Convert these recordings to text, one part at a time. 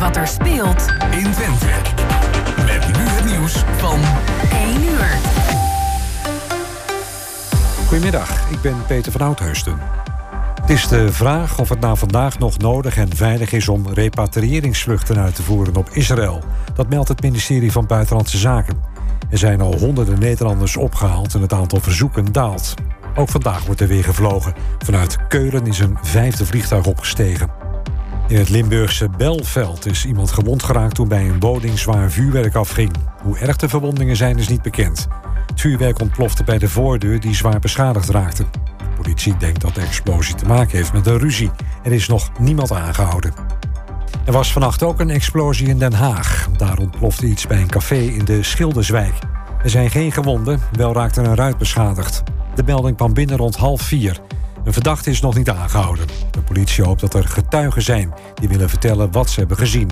wat er speelt in Twente. Met nu het nieuws van 1 uur. Goedemiddag, ik ben Peter van Oudheusden. Het is de vraag of het na vandaag nog nodig en veilig is om repatriëringsvluchten uit te voeren op Israël. Dat meldt het ministerie van Buitenlandse Zaken. Er zijn al honderden Nederlanders opgehaald en het aantal verzoeken daalt. Ook vandaag wordt er weer gevlogen. Vanuit Keulen is een vijfde vliegtuig opgestegen. In het Limburgse Belveld is iemand gewond geraakt toen bij een woning zwaar vuurwerk afging. Hoe erg de verwondingen zijn is niet bekend. Het vuurwerk ontplofte bij de voordeur die zwaar beschadigd raakte. De politie denkt dat de explosie te maken heeft met een ruzie. Er is nog niemand aangehouden. Er was vannacht ook een explosie in Den Haag. Daar ontplofte iets bij een café in de Schilderswijk. Er zijn geen gewonden, wel raakte een ruit beschadigd. De melding kwam binnen rond half vier. Een verdachte is nog niet aangehouden. De politie hoopt dat er getuigen zijn die willen vertellen wat ze hebben gezien.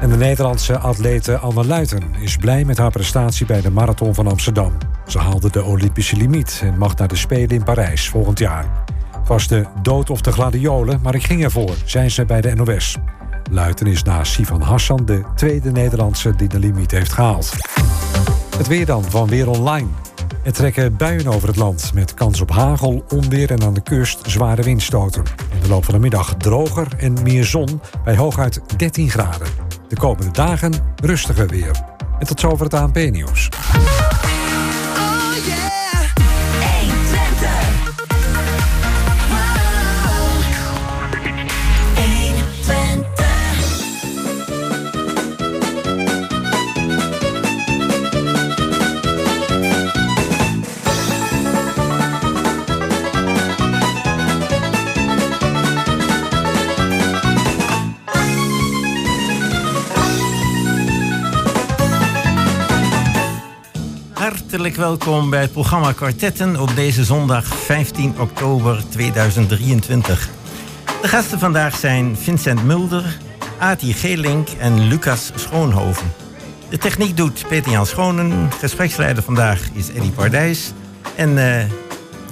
En de Nederlandse atlete Anne Luiten is blij met haar prestatie bij de Marathon van Amsterdam. Ze haalde de Olympische limiet en mag naar de Spelen in Parijs volgend jaar. Het was de dood of de gladiolen, maar ik ging ervoor, zijn ze bij de NOS. Luiten is na Sivan Hassan de tweede Nederlandse die de limiet heeft gehaald. Het weer dan van Weer Online. Er trekken buien over het land met kans op hagel, onweer en aan de kust zware windstoten. In de loop van de middag droger en meer zon bij hooguit 13 graden. De komende dagen rustiger weer. En tot zover het ANP-nieuws. Hartelijk welkom bij het programma Kwartetten op deze zondag 15 oktober 2023. De gasten vandaag zijn Vincent Mulder, Ati Geelink en Lucas Schoonhoven. De techniek doet Peter-Jan Schonen. Gespreksleider vandaag is Eddie Pardijs. En uh,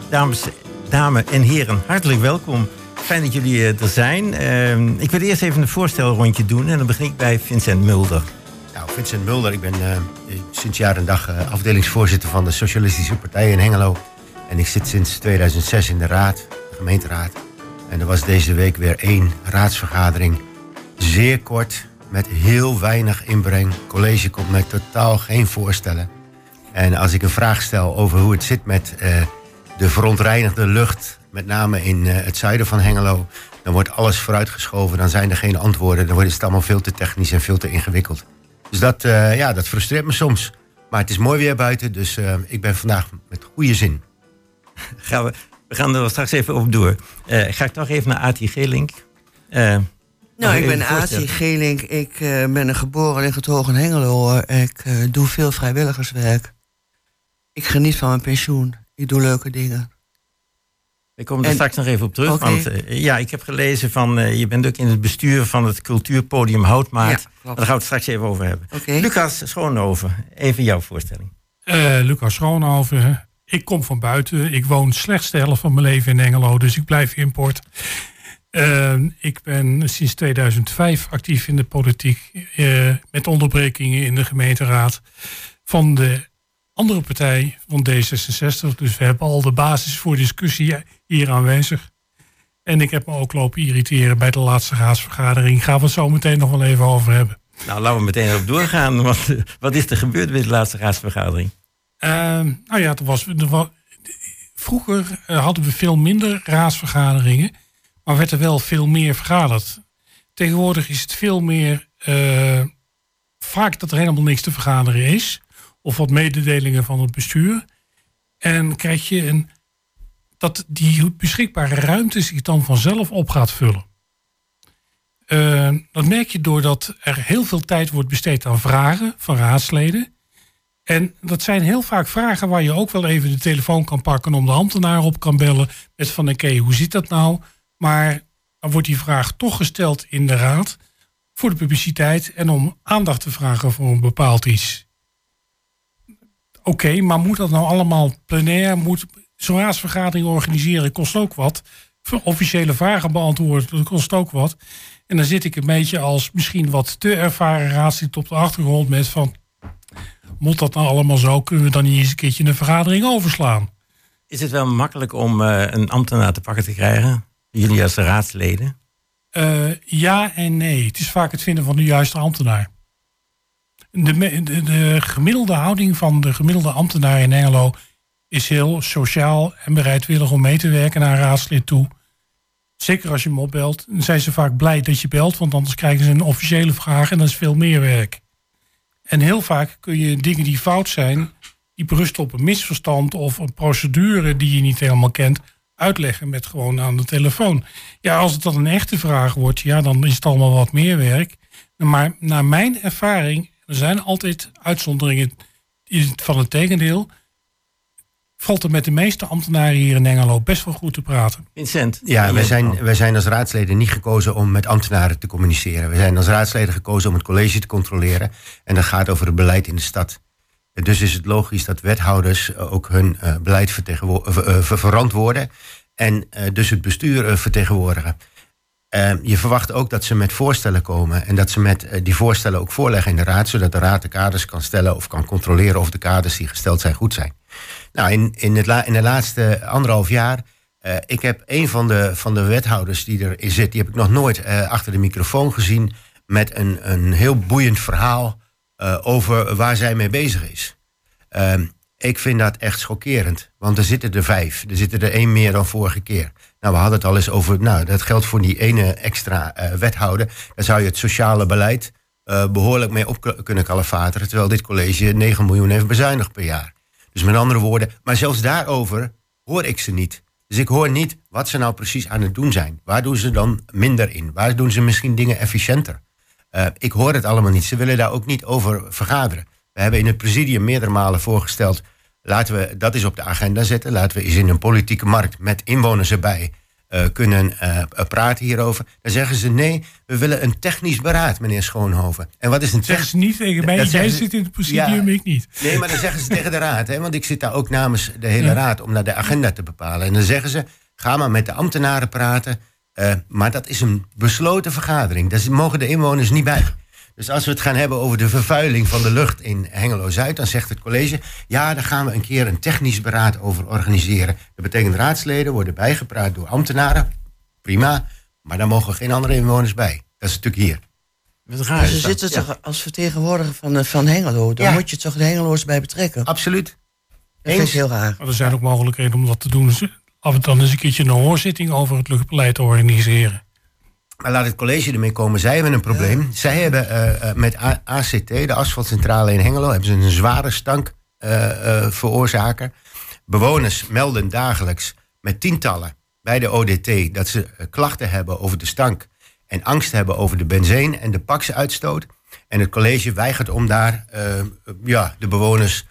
dames, dames en heren, hartelijk welkom. Fijn dat jullie eh, er zijn. Uh, ik wil eerst even een voorstelrondje doen en dan begin ik bij Vincent Mulder. Nou, Vincent Mulder, ik ben uh, sinds jaar en dag uh, afdelingsvoorzitter van de Socialistische Partij in Hengelo. En ik zit sinds 2006 in de raad, de gemeenteraad. En er was deze week weer één raadsvergadering. Zeer kort, met heel weinig inbreng. Het college komt met totaal geen voorstellen. En als ik een vraag stel over hoe het zit met uh, de verontreinigde lucht, met name in het zuiden van Hengelo, dan wordt alles vooruitgeschoven. Dan zijn er geen antwoorden. Dan wordt het allemaal veel te technisch en veel te ingewikkeld. Dus dat, uh, ja, dat frustreert me soms. Maar het is mooi weer buiten, dus uh, ik ben vandaag met goede zin. Gaan we, we gaan er straks even op door. Uh, ga ik toch even naar Ati Gelink. nou, ik ben Ati Gelink. Ik ben een geboren in het Hoog Hengelo. Ik doe veel vrijwilligerswerk. Ik geniet van mijn pensioen. Ik doe leuke dingen. Ik kom er en, straks nog even op terug. Okay. Want uh, ja, ik heb gelezen van uh, je bent ook in het bestuur van het cultuurpodium Houtmaat. Ja, Daar gaan we het straks even over hebben. Okay. Lucas Schoonhoven, even jouw voorstelling. Uh, Lucas Schoonhoven, ik kom van buiten. Ik woon slechts de helft van mijn leven in Engelo, dus ik blijf import. ik ben sinds 2005 actief in de politiek met onderbrekingen in de gemeenteraad van de andere partij van D66. Dus we hebben al de basis voor discussie hier aanwezig. En ik heb me ook lopen irriteren bij de laatste raadsvergadering. Gaan we het zo meteen nog wel even over hebben. Nou, laten we meteen erop doorgaan. Wat, wat is er gebeurd bij de laatste raadsvergadering? Uh, nou ja, er was, er was, vroeger hadden we veel minder raadsvergaderingen. Maar werd er wel veel meer vergaderd. Tegenwoordig is het veel meer... Uh, vaak dat er helemaal niks te vergaderen is of wat mededelingen van het bestuur. En krijg je een, dat die beschikbare ruimte zich dan vanzelf op gaat vullen. Uh, dat merk je doordat er heel veel tijd wordt besteed aan vragen van raadsleden. En dat zijn heel vaak vragen waar je ook wel even de telefoon kan pakken om de ambtenaar op kan bellen. Met van oké, hoe zit dat nou? Maar dan wordt die vraag toch gesteld in de raad voor de publiciteit en om aandacht te vragen voor een bepaald iets. Oké, okay, maar moet dat nou allemaal plenair? Moet zo'n raadsvergadering organiseren kost ook wat. Officiële vragen beantwoorden, dat kost ook wat. En dan zit ik een beetje als misschien wat te ervaren raadslid op de achtergrond met van... Moet dat nou allemaal zo? Kunnen we dan niet eens een keertje een vergadering overslaan? Is het wel makkelijk om uh, een ambtenaar te pakken te krijgen? Jullie als raadsleden? Uh, ja en nee. Het is vaak het vinden van de juiste ambtenaar. De, de, de, gemiddelde houding van de gemiddelde ambtenaar in Engelo is heel sociaal en bereidwillig om mee te werken naar een raadslid toe. Zeker als je hem opbelt, dan zijn ze vaak blij dat je belt, want anders krijgen ze een officiële vraag en dat is veel meer werk. En heel vaak kun je dingen die fout zijn, die berusten op een misverstand of een procedure die je niet helemaal kent, uitleggen met gewoon aan de telefoon. Ja, als het dan een echte vraag wordt, ja, dan is het allemaal wat meer werk. Maar naar mijn ervaring, er zijn altijd uitzonderingen van het tegendeel valt er met de meeste ambtenaren hier in Engelo best wel goed te praten. Vincent? Ja, wij zijn, wij zijn als raadsleden niet gekozen om met ambtenaren te communiceren. We zijn als raadsleden gekozen om het college te controleren. En dat gaat over het beleid in de stad. dus is het logisch dat wethouders ook hun uh, beleid uh, verantwoorden. En uh, dus het bestuur vertegenwoordigen. Je verwacht ook dat ze met voorstellen komen. En dat ze met die voorstellen ook voorleggen in de raad. Zodat de raad de kaders kan stellen of kan controleren of de kaders die gesteld zijn goed zijn. Nou, in, in, het in de laatste anderhalf jaar. Uh, ik heb een van de, van de wethouders die erin zit, die heb ik nog nooit uh, achter de microfoon gezien. met een, een heel boeiend verhaal over waar zij mee bezig is. Ehm, ik vind dat echt schokkerend, want er zitten er vijf. Er zitten er één meer dan vorige keer. Nou, we hadden het al eens over, nou, dat geldt voor die ene extra wethouder. Daar zou je het sociale beleid behoorlijk mee op kunnen kalefateren. Terwijl dit college 9 miljoen heeft bezuinigd per jaar. Dus met andere woorden, maar zelfs daarover hoor ik ze niet. Dus ik hoor niet wat ze nou precies aan het doen zijn. Waar doen ze dan minder in? Waar doen ze misschien dingen efficiënter? Uh, ik hoor het allemaal niet. Ze willen daar ook niet over vergaderen. We hebben in het presidium meerdere malen voorgesteld. Laten we dat eens op de agenda zetten. Laten we eens in een politieke markt met inwoners erbij uh, kunnen uh, praten hierover. Dan zeggen ze nee, we willen een technisch beraad, meneer Schoonhoven. En wat is een Zeggen ze niet tegen mij, jij zit in het presidium, ja, ik niet. Nee, maar dan zeggen ze tegen de raad, hè, want ik zit daar ook namens de hele ja. raad om naar de agenda te bepalen. En dan zeggen ze, ga maar met de ambtenaren praten. Uh, maar dat is een besloten vergadering. Daar mogen de inwoners niet bij. Dus als we het gaan hebben over de vervuiling van de lucht in Hengelo-Zuid... dan zegt het college, ja, daar gaan we een keer een technisch beraad over organiseren. Dat betekent raadsleden worden bijgepraat door ambtenaren. Prima, maar daar mogen geen andere inwoners bij. Dat is natuurlijk hier. Ja, ze zitten toch als vertegenwoordiger van, van Hengelo. Dan moet je toch de Hengelo's bij betrekken. Absoluut. Dat vind ik heel raar. Maar er zijn ook mogelijkheden om dat te doen. Af en toe eens een keertje een hoorzitting over het luchtbeleid te organiseren. Maar laat het college ermee komen. Zij hebben een probleem. Zij hebben uh, met ACT, de asfaltcentrale in Hengelo, hebben ze een zware stank uh, veroorzaker. Bewoners melden dagelijks met tientallen bij de ODT dat ze klachten hebben over de stank en angst hebben over de benzine en de paksuitstoot. En het college weigert om daar ja, de bewoners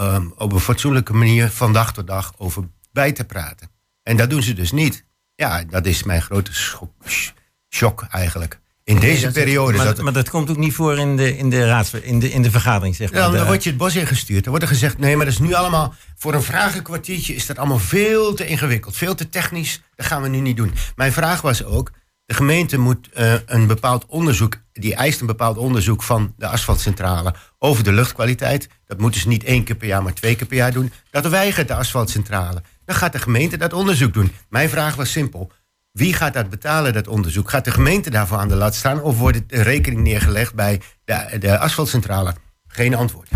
um, op een fatsoenlijke manier van dag tot dag over bij te praten. En dat doen ze dus niet. Ja, dat is mijn grote schok shock eigenlijk. In deze periode. Maar dat, maar dat komt ook niet voor in de, in de, raads, in de, in de vergadering, zeg maar. Ja, dan word je het bos ingestuurd. Dan wordt er gezegd, nee, maar dat is nu allemaal... voor een vragenkwartiertje is dat allemaal veel te ingewikkeld. Veel te technisch, dat gaan we nu niet doen. Mijn vraag was ook... de gemeente moet uh, een bepaald onderzoek... die eist een bepaald onderzoek van de asfaltcentrale... over de luchtkwaliteit. Dat moeten ze niet één keer per jaar, maar twee keer per jaar doen. Dat weigert de asfaltcentrale. Dan gaat de gemeente dat onderzoek doen. Mijn vraag was simpel wie gaat dat betalen, dat onderzoek? Gaat de gemeente daarvoor aan de lat staan of wordt het rekening neergelegd bij de, de asfaltcentrale? Geen antwoord.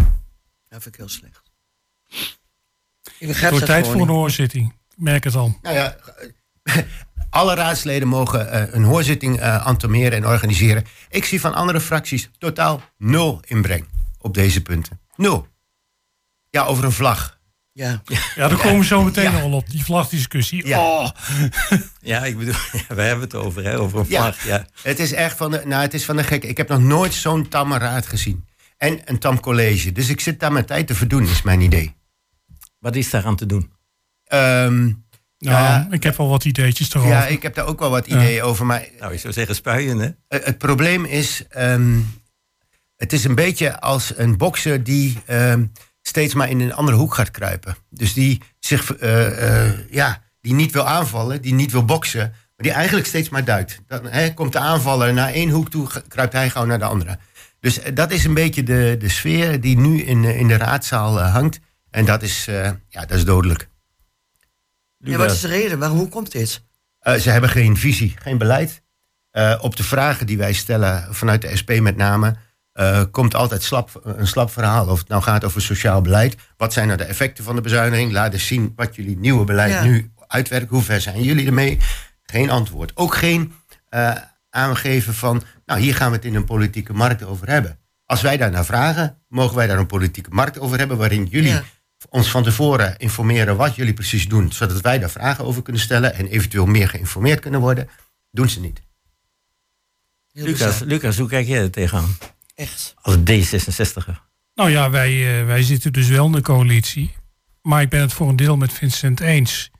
Dat vind ik heel slecht. Het wordt tijd voor een hoorzitting. Ik merk het al. Nou ja, alle raadsleden mogen uh, een hoorzitting uh, antomeren en organiseren. Ik zie van andere fracties totaal nul inbreng op deze punten. Nul. Ja, over een vlag. Ja, ja daar komen we zo meteen ja. al op, die vlagdiscussie. Ja. Oh. ja, ik bedoel, ja, we hebben het over, hè, over een vlag. Ja. Het is echt van de, nou, het is van de gek. Ik heb nog nooit zo'n tamme raad gezien. En een tam college. Dus ik zit daar mijn tijd te verdoen, is mijn idee. Wat is daar aan te doen? Um, nou, ik heb wel wat ideetjes erover. Ja, ik heb daar ook wel wat ideeën over. Maar, nou, ik zou zeggen spuien, hè? Het probleem is, um, het is een beetje als een bokser die... Um, steeds maar in een andere hoek gaat kruipen. Dus die zich uh, uh, ja, die niet wil aanvallen, die niet wil boksen, die eigenlijk steeds maar duikt. Dan hè, komt de aanvaller naar één hoek toe, kruipt hij gauw naar de andere. Dus eh, dat is een beetje de, de sfeer die nu in, eh, in de raadzaal eh, hangt. En dat is, eh, ja, dat is dodelijk. Ja, wat is de reden? Waarom, hoe komt dit? Eh, ze hebben geen visie, geen beleid. Eh, op de vragen die wij stellen, vanuit de SP met name, eh, komt altijd slap, een slap verhaal. Of het nou gaat over sociaal beleid. Wat zijn nou de effecten van de bezuiniging? Laat eens zien wat jullie nieuwe beleid Ja. nu uitwerken. Hoe ver zijn jullie ermee? Geen antwoord. Ook geen eh, aangeven van, nou hier gaan we het in een politieke markt over hebben. Als wij daar naar vragen, mogen wij daar een politieke markt over hebben... waarin jullie Ja. ons van tevoren informeren wat jullie precies doen... zodat wij daar vragen over kunnen stellen... en eventueel meer geïnformeerd kunnen worden. Doen ze niet. Heel Lucas. Lucas, hoe kijk jij er tegenaan? Echt. Als D66er. Nou ja, wij, eh, wij zitten dus wel in de coalitie. Maar ik ben het voor een deel met Vincent eens.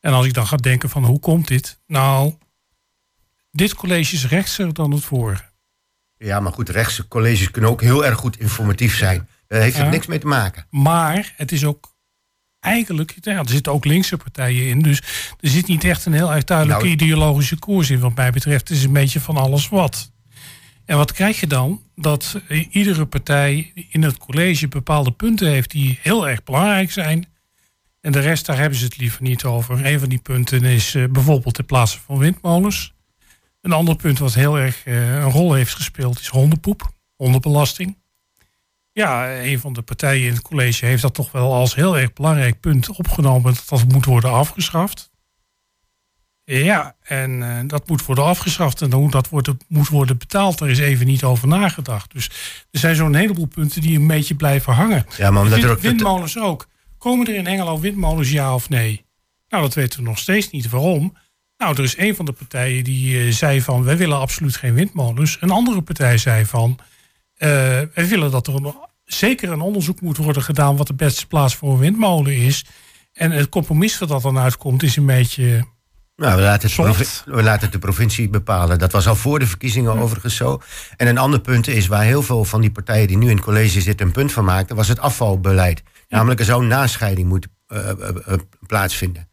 En als ik dan ga denken van hoe komt dit? Nou, dit college is rechtser dan het vorige. Ja, maar goed, rechtse colleges kunnen ook heel erg goed informatief zijn. Daar heeft het Ja. niks mee te maken. Maar het is ook eigenlijk, ja, er zitten ook linkse partijen in. Dus er zit niet echt een heel erg duidelijke Nou- ideologische koers in, wat mij betreft. Het is een beetje van alles wat. En wat krijg je dan? Dat iedere partij in het college bepaalde punten heeft die heel erg belangrijk zijn. En de rest, daar hebben ze het liever niet over. Een van die punten is eh, bijvoorbeeld de plaatsen van windmolens. Een ander punt wat heel erg eh, een rol heeft gespeeld is hondenpoep, hondenbelasting. Ja, een van de partijen in het college heeft dat toch wel als heel erg belangrijk punt opgenomen dat dat moet worden afgeschaft. Ja, en eh, dat moet worden afgeschaft en hoe dat wordt, moet worden betaald, daar is even niet over nagedacht. Dus er zijn zo'n heleboel punten die een beetje blijven hangen. Ja, maar omdat er ook... windmolens ook. Komen er in Hengelo windmolens, ja of nee? Nou, dat weten we nog steeds niet. Waarom? Nou, er is een van de partijen die eh, zei van... wij willen absoluut geen windmolens. Een andere partij zei van... eh, wij willen dat er een, zeker een onderzoek moet worden gedaan... wat de beste plaats voor een windmolen is. En het compromis dat dat dan uitkomt is een beetje... Nou, we laten, het Soft. provi- we laten het de provincie bepalen. Dat was al voor de verkiezingen overigens zo. En een ander punt is waar heel veel van die partijen die nu in het college zitten een punt van maakten, was het afvalbeleid. Namelijk er zou een nascheiding moeten eh, eh, eh, plaatsvinden.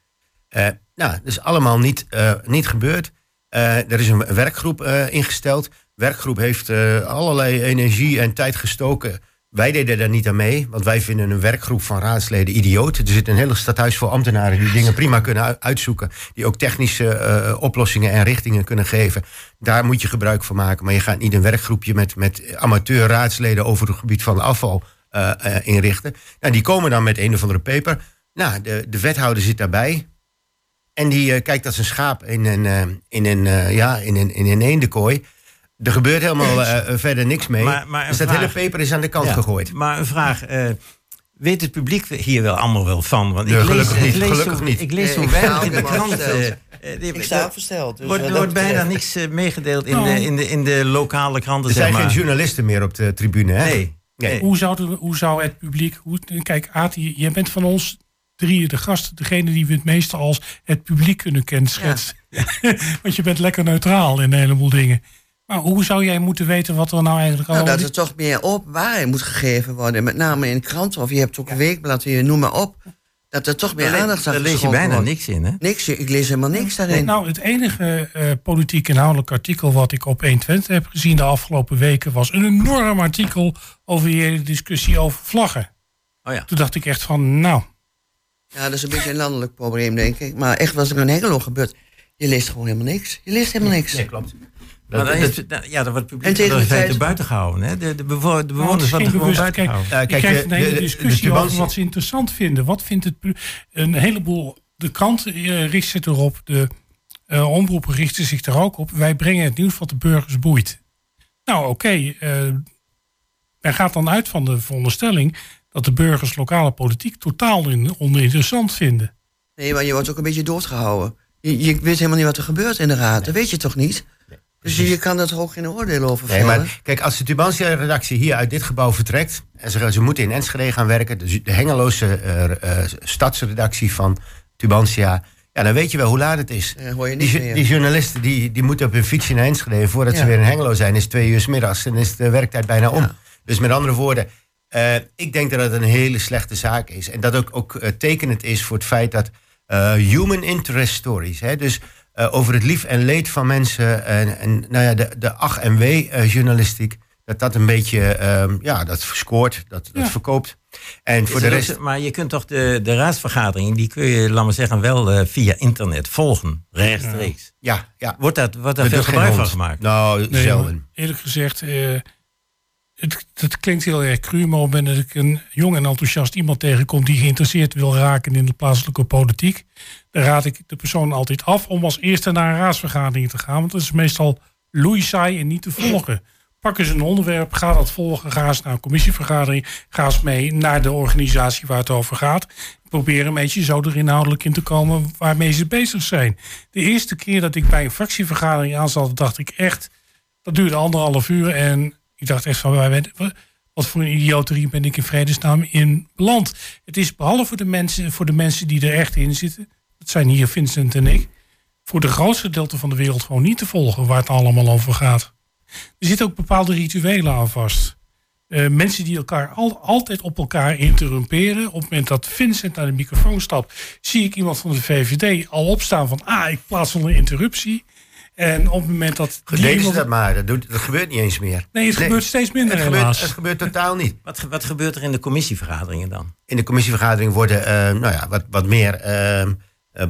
Nou, dat is allemaal niet, niet gebeurd. Er is een werkgroep ingesteld. werkgroep heeft allerlei energie en tijd gestoken. Wij deden daar niet aan mee, want wij vinden een werkgroep van raadsleden idioot. Er zit een hele stadhuis vol ambtenaren die dingen prima kunnen uitzoeken. Die ook technische eh, oplossingen en richtingen kunnen geven. Daar moet je gebruik van maken. Maar je gaat niet een werkgroepje met, met amateur raadsleden over het gebied van afval eh, eh, inrichten. Nou, die komen dan met een of andere paper. Nou, de, de wethouder zit daarbij. En die kijkt als een schaap in een, in een, ja, in een, in een eendenkooi. Er gebeurt helemaal eh, verder niks mee. Maar- maar dus dat vraag. hele paper is aan de kant Ja, gegooid. Maar een vraag. eh, weet het publiek hier wel allemaal wel van? Want ik lees, gelukkig ik niet, lees gelukkig zo, niet. Ik lees zo weinig in de krant. versteld. eh, Ik sta versteld. Dus wordt wordt bijna niks meegedeeld in, Nou. de, in, de, in de lokale kranten. Er zeg zijn maar. geen journalisten meer op de tribune, hè? Nee. Nee. Hoe zou, de, hoe zou het publiek... Hoe, kijk, Ati, jij bent van ons drieën de gasten... degene die we het meeste als het publiek kunnen kenschetsen. Want je bent lekker neutraal in een heleboel dingen. Maar hoe zou jij moeten weten wat er nou eigenlijk Nou, allemaal... dat er toch meer openbaarheid moet gegeven worden. Met name in kranten. Of je hebt ook een weekblad, je noem maar op. Dat er toch meer aandacht aan Daar lees je bijna wordt. niks in, hè? Niks, ik lees helemaal niks daarin. Nou, het enige eh, politiek inhoudelijk artikel wat ik op 120 heb gezien de afgelopen weken was een enorm artikel over die hele discussie over vlaggen. Oh ja. Toen dacht ik echt van, nou, Ja, dat is een beetje een landelijk probleem, denk ik. Maar echt, wat er in Hengelo gebeurt, je leest gewoon helemaal niks. Je leest helemaal niks. Nee, klopt. Maar dan Dat- is, nou, ja, dan wordt het En publiek tegen er buiten gehouden. Hè? De, de, bewo- de Nou, bewoners worden gewoon buiten kijk, gehouden. Je krijgt de- een hele de- de discussie over wat ze interessant vinden. Wat vindt het Een heleboel, de krant eh, richt zich erop, de eh, omroepen richten zich er ook op. Wij brengen het nieuws wat de burgers boeit. Nou, oké, eh, men gaat dan uit van de veronderstelling dat de burgers lokale politiek totaal in- oninteressant vinden. Nee, maar je wordt ook een beetje doodgehouden. Je, je weet helemaal niet wat er gebeurt in de raad. Dat weet je toch niet? Dus je, kan toch ook geen oordeel over Nee, maar kijk, als de Tubantia-redactie hier uit dit gebouw vertrekt... en ze, ze moeten in Enschede gaan werken... de, de Hengeloze eh, eh, stadsredactie van Tubantia... ja, dan weet je wel hoe laat het is. Eh, hoor je Die, niet ju- meer. die journalisten die, die moeten op hun fietsje naar Enschede... voordat ze Ja. weer in Hengelo zijn, is twee uur 's middags... en is de werktijd bijna om. Ja. Dus met andere woorden... eh, ik denk dat het een hele slechte zaak is. En dat ook, ook tekenend is voor het feit dat... human interest stories... Hè, dus over het lief en leed van mensen. En, en nou ja, de, de ach en wee journalistiek. Dat dat een beetje, ehm, ja, dat scoort, dat, dat verkoopt. En voor de rest... maar je kunt toch de, de raadsvergadering, die kun je, laat maar zeggen, wel via internet volgen, rechtstreeks. Ja, ja. Wordt, dat, wordt daar veel gebruik van gemaakt? Nou, nee, zelden. Eerlijk gezegd, het, het, klinkt heel erg cru, maar op het moment dat ik een jong en enthousiast iemand tegenkom die geïnteresseerd wil raken in de plaatselijke politiek, dan raad ik de persoon altijd af om als eerste naar een raadsvergadering te gaan. Want dat is meestal loeisaai en niet te volgen. Pak eens een onderwerp, ga dat volgen, ga eens naar een commissievergadering, ga eens mee naar de organisatie waar het over gaat. Probeer een beetje zo er inhoudelijk in te komen waarmee ze bezig zijn. De eerste keer dat ik bij een fractievergadering aanzat, dacht ik echt, dat duurde anderhalf uur en ik dacht echt van, wat voor een idioterie ben ik in vredesnaam in beland. Het is behalve voor de mensen, voor de mensen die er echt in zitten, dat zijn hier Vincent en ik, voor de grootste gedeelte van de wereld gewoon niet te volgen waar het allemaal over gaat. Er zitten ook bepaalde rituelen aan vast. Uh, mensen die elkaar al, altijd op elkaar interrumperen. Op het moment dat Vincent naar de microfoon stapt, zie ik iemand van de VVD al opstaan van ah, ik plaats wel een interruptie. En op het moment dat. Ze dat maar, dat, doet, dat gebeurt niet eens meer. Nee, het gebeurt steeds minder. Het gebeurt, het gebeurt totaal niet. Wat, wat gebeurt er in de commissievergaderingen dan? In de commissievergadering worden uh, nou ja, wat, wat meer uh,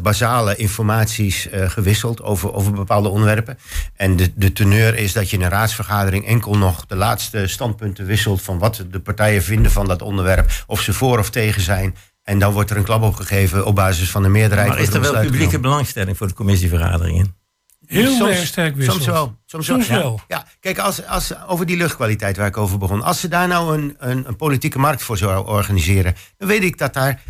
basale informaties uh, gewisseld over, over bepaalde onderwerpen. En de, de teneur is dat je in een raadsvergadering enkel nog de laatste standpunten wisselt van wat de partijen vinden van dat onderwerp, of ze voor of tegen zijn. En dan wordt er een klap opgegeven op basis van de meerderheid. Maar is er wel publieke belangstelling voor de commissievergaderingen? Heel soms, erg sterk wisselt. Soms wel. Soms, soms wel. Ja. kijk, als, als, over die luchtkwaliteit waar ik over begon. Als ze daar nou een, een, een politieke markt voor zouden organiseren... dan weet ik dat daar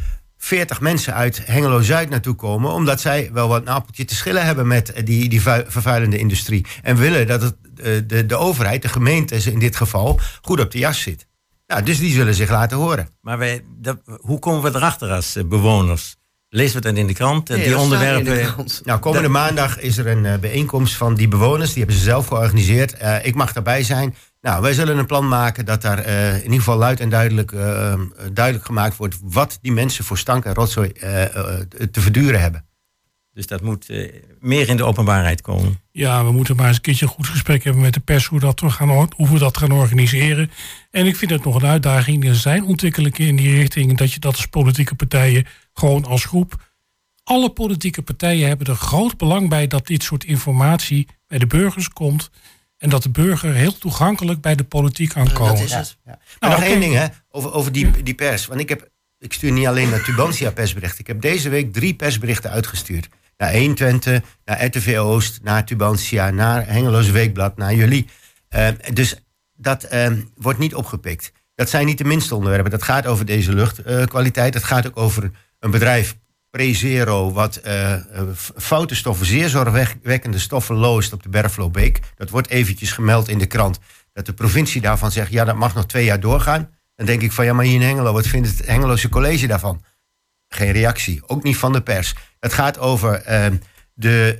40 mensen uit Hengelo-Zuid naartoe komen... omdat zij wel wat een appeltje te schillen hebben met die, die vervuilende industrie. En willen dat het, de, de, de overheid, de gemeente in dit geval, goed op de jas zit. Nou, dus die zullen zich laten horen. Maar wij, dat, hoe komen we erachter als eh, bewoners? Lezen we het dan in de krant? Nee, die onderwerpen. Nou, komende maandag is er een uh, bijeenkomst van die bewoners. Die hebben ze zelf georganiseerd. Uh, ik mag daarbij zijn. Nou, wij zullen een plan maken dat daar uh, in ieder geval luid en duidelijk, duidelijk gemaakt wordt wat die mensen voor stank en rotzooi te verduren hebben. Dus dat moet uh, meer in de openbaarheid komen. Ja, we moeten maar eens een keertje een goed gesprek hebben met de pers hoe, dat we gaan, hoe we dat gaan organiseren. En ik vind het nog een uitdaging. Er zijn ontwikkelingen in die richting dat je dat als politieke partijen gewoon als groep. Alle politieke partijen hebben er groot belang bij dat dit soort informatie bij de burgers komt. En dat de burger heel toegankelijk bij de politiek kan komen. dat is het. Ja. Nou, nog één ding hè, over, over die, die pers. Want ik, heb, ik stuur niet alleen naar Tubantia persberichten. Ik heb deze week drie persberichten uitgestuurd naar 120, naar RTV Oost, naar Tubantia, naar Hengeloos Weekblad, naar jullie. Uh, dus dat uh, wordt niet opgepikt. Dat zijn niet de minste onderwerpen. Dat gaat over deze luchtkwaliteit. Uh, dat gaat ook over een bedrijf, Prezero, wat uh, foute stoffen, zeer zorgwekkende stoffen loost op de Berflobeek. Dat wordt eventjes gemeld in de krant. Dat de provincie daarvan zegt, ja, dat mag nog twee jaar doorgaan. Dan denk ik van, ja, maar hier in Hengelo, wat vindt het Hengeloze college daarvan? Geen reactie, ook niet van de pers. Het gaat over uh, de,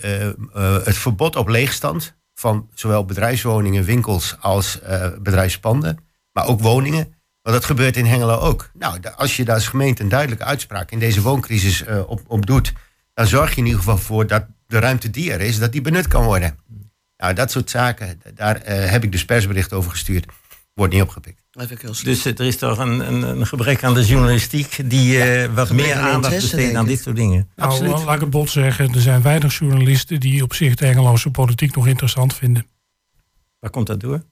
uh, het verbod op leegstand van zowel bedrijfswoningen, winkels als bedrijfspanden, maar ook woningen. Want dat gebeurt in Hengelo ook. Nou, als je daar als gemeente een duidelijke uitspraak in deze wooncrisis op, op doet, dan zorg je in ieder geval voor dat de ruimte die er is, dat die benut kan worden. Nou, dat soort zaken, daar heb ik dus persbericht over gestuurd wordt niet opgepikt. Dus er is toch een, een, een, gebrek aan de journalistiek die uh, wat meer aandacht besteedt aan dit soort dingen. Nou, Absoluut. laat ik het bot zeggen, er zijn weinig journalisten die op zich de Engeloze politiek nog interessant vinden. Waar komt dat door?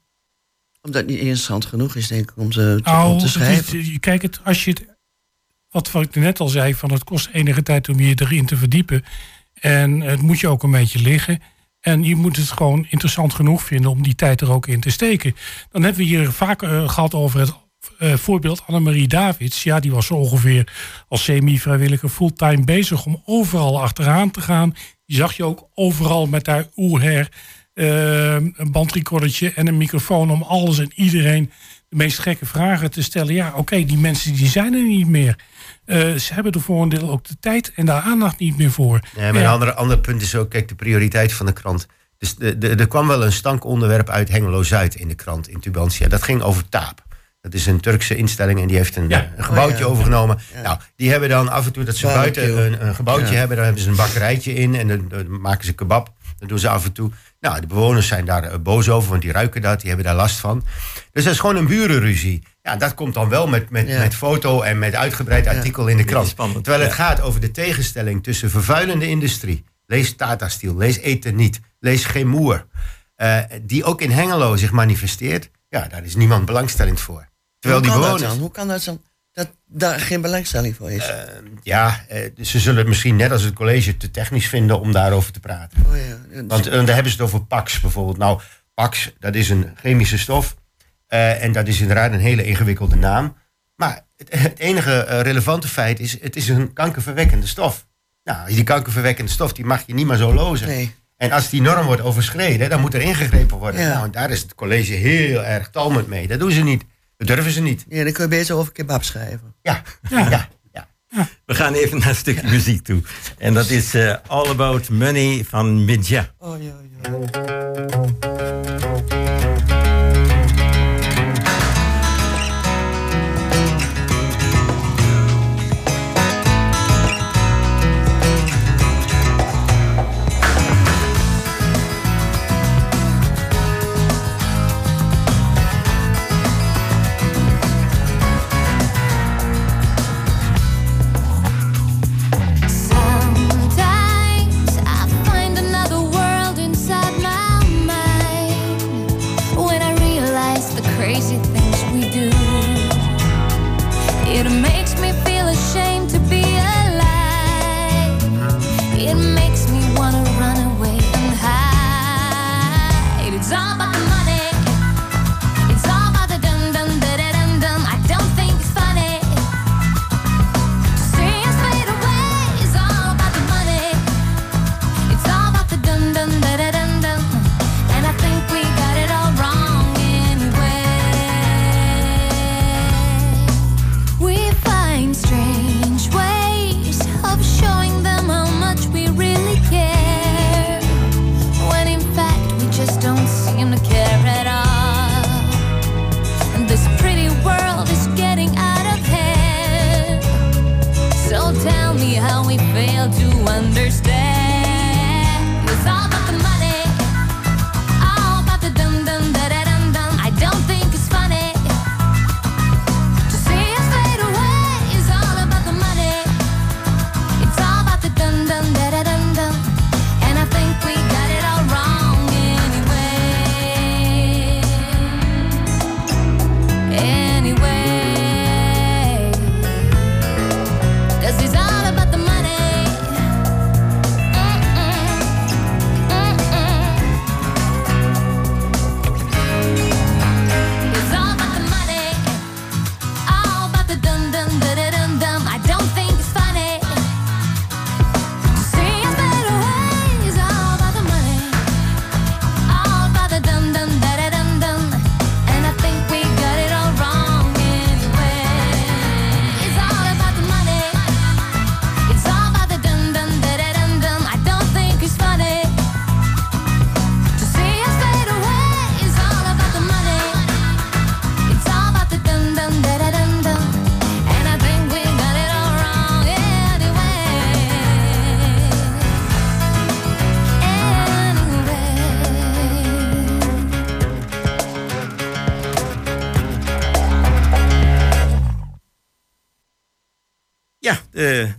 Omdat het niet interessant genoeg is, denk ik, om te, nou, om te schrijven. Is, kijk, het, als je het, wat, wat ik net al zei, van het kost enige tijd om je erin te verdiepen. En het moet je ook een beetje liggen. En je moet het gewoon interessant genoeg vinden om die tijd er ook in te steken. Dan hebben we hier vaak uh, gehad over het uh, voorbeeld Annemarie Davids. Ja, die was zo ongeveer als semi-vrijwilliger fulltime bezig om overal achteraan te gaan. Die zag je ook overal met haar oerher, uh, een bandrecordertje en een microfoon om alles en iedereen de meest gekke vragen te stellen. Ja, oké, die mensen die zijn er niet meer. Uh, ze hebben er voor een deel ook de tijd en de aandacht niet meer voor. Nee, maar een ander, ander punt is ook, kijk, de prioriteit van de krant. Dus de, de, er kwam wel een stankonderwerp uit Hengelo-Zuid in de krant, in Tubantia. Dat ging over taap. Dat is een Turkse instelling en die heeft een, Ja. eh, een gebouwtje Oh, ja. overgenomen. Ja. Nou, die hebben dan af en toe dat ze buiten een, een gebouwtje Ja. hebben. Daar hebben ze een bakkerijtje in en dan, dan maken ze kebab. Dat doen ze af en toe. Nou, de bewoners zijn daar eh, boos over, want die ruiken dat. Die hebben daar last van. Dus dat is gewoon een burenruzie. Ja, dat komt dan wel met, met, Ja. met foto en met uitgebreid artikel in de krant. spannend, Terwijl het gaat over de tegenstelling tussen vervuilende industrie. Lees Tata Steel, lees Eten niet, lees Gemoer. eh die ook in Hengelo zich manifesteert. Ja, daar is niemand belangstellend voor. Terwijl die Hoe dat bewoners... Hoe kan dat dan? Dat daar geen belangstelling voor is. Ja, eh, ze zullen het misschien net als het college te technisch vinden om daarover te praten. oh ja. Want eh, daar hebben ze het over Pax bijvoorbeeld. Nou, Pax, dat is een chemische stof. eh, en dat is inderdaad een hele ingewikkelde naam. Maar het, het enige eh, relevante feit is, het is een kankerverwekkende stof. Nou, die kankerverwekkende stof, die mag je niet maar zo lozen. Nee. En als die norm wordt overschreden, dan moet er ingegrepen worden. Ja. Nou, en daar is het college heel erg talmend mee. Dat doen ze niet. Dat durven ze niet. Ja, dan kun je beter over kebab schrijven. Ja, ja, ja. We gaan even naar een stukje muziek toe. En dat is eh, All About Money van Midja. Oh ja, ja.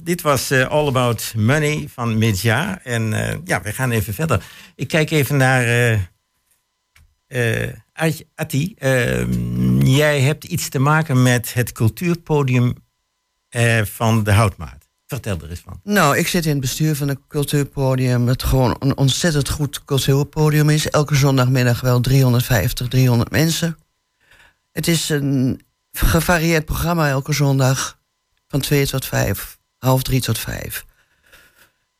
Dit was eh, All About Money van Midja. En eh, ja, we gaan even verder. Ik kijk even naar Ati- Atti. Ehm, jij hebt iets te maken met het cultuurpodium van de Houtmaat. Vertel er eens van. Nou, ik zit in het bestuur van een cultuurpodium. Het gewoon een ontzettend goed cultuurpodium is. Elke zondagmiddag wel 350, 300 mensen. Het is een gevarieerd programma elke zondag. Van 2 tot 5, half 3 tot 5.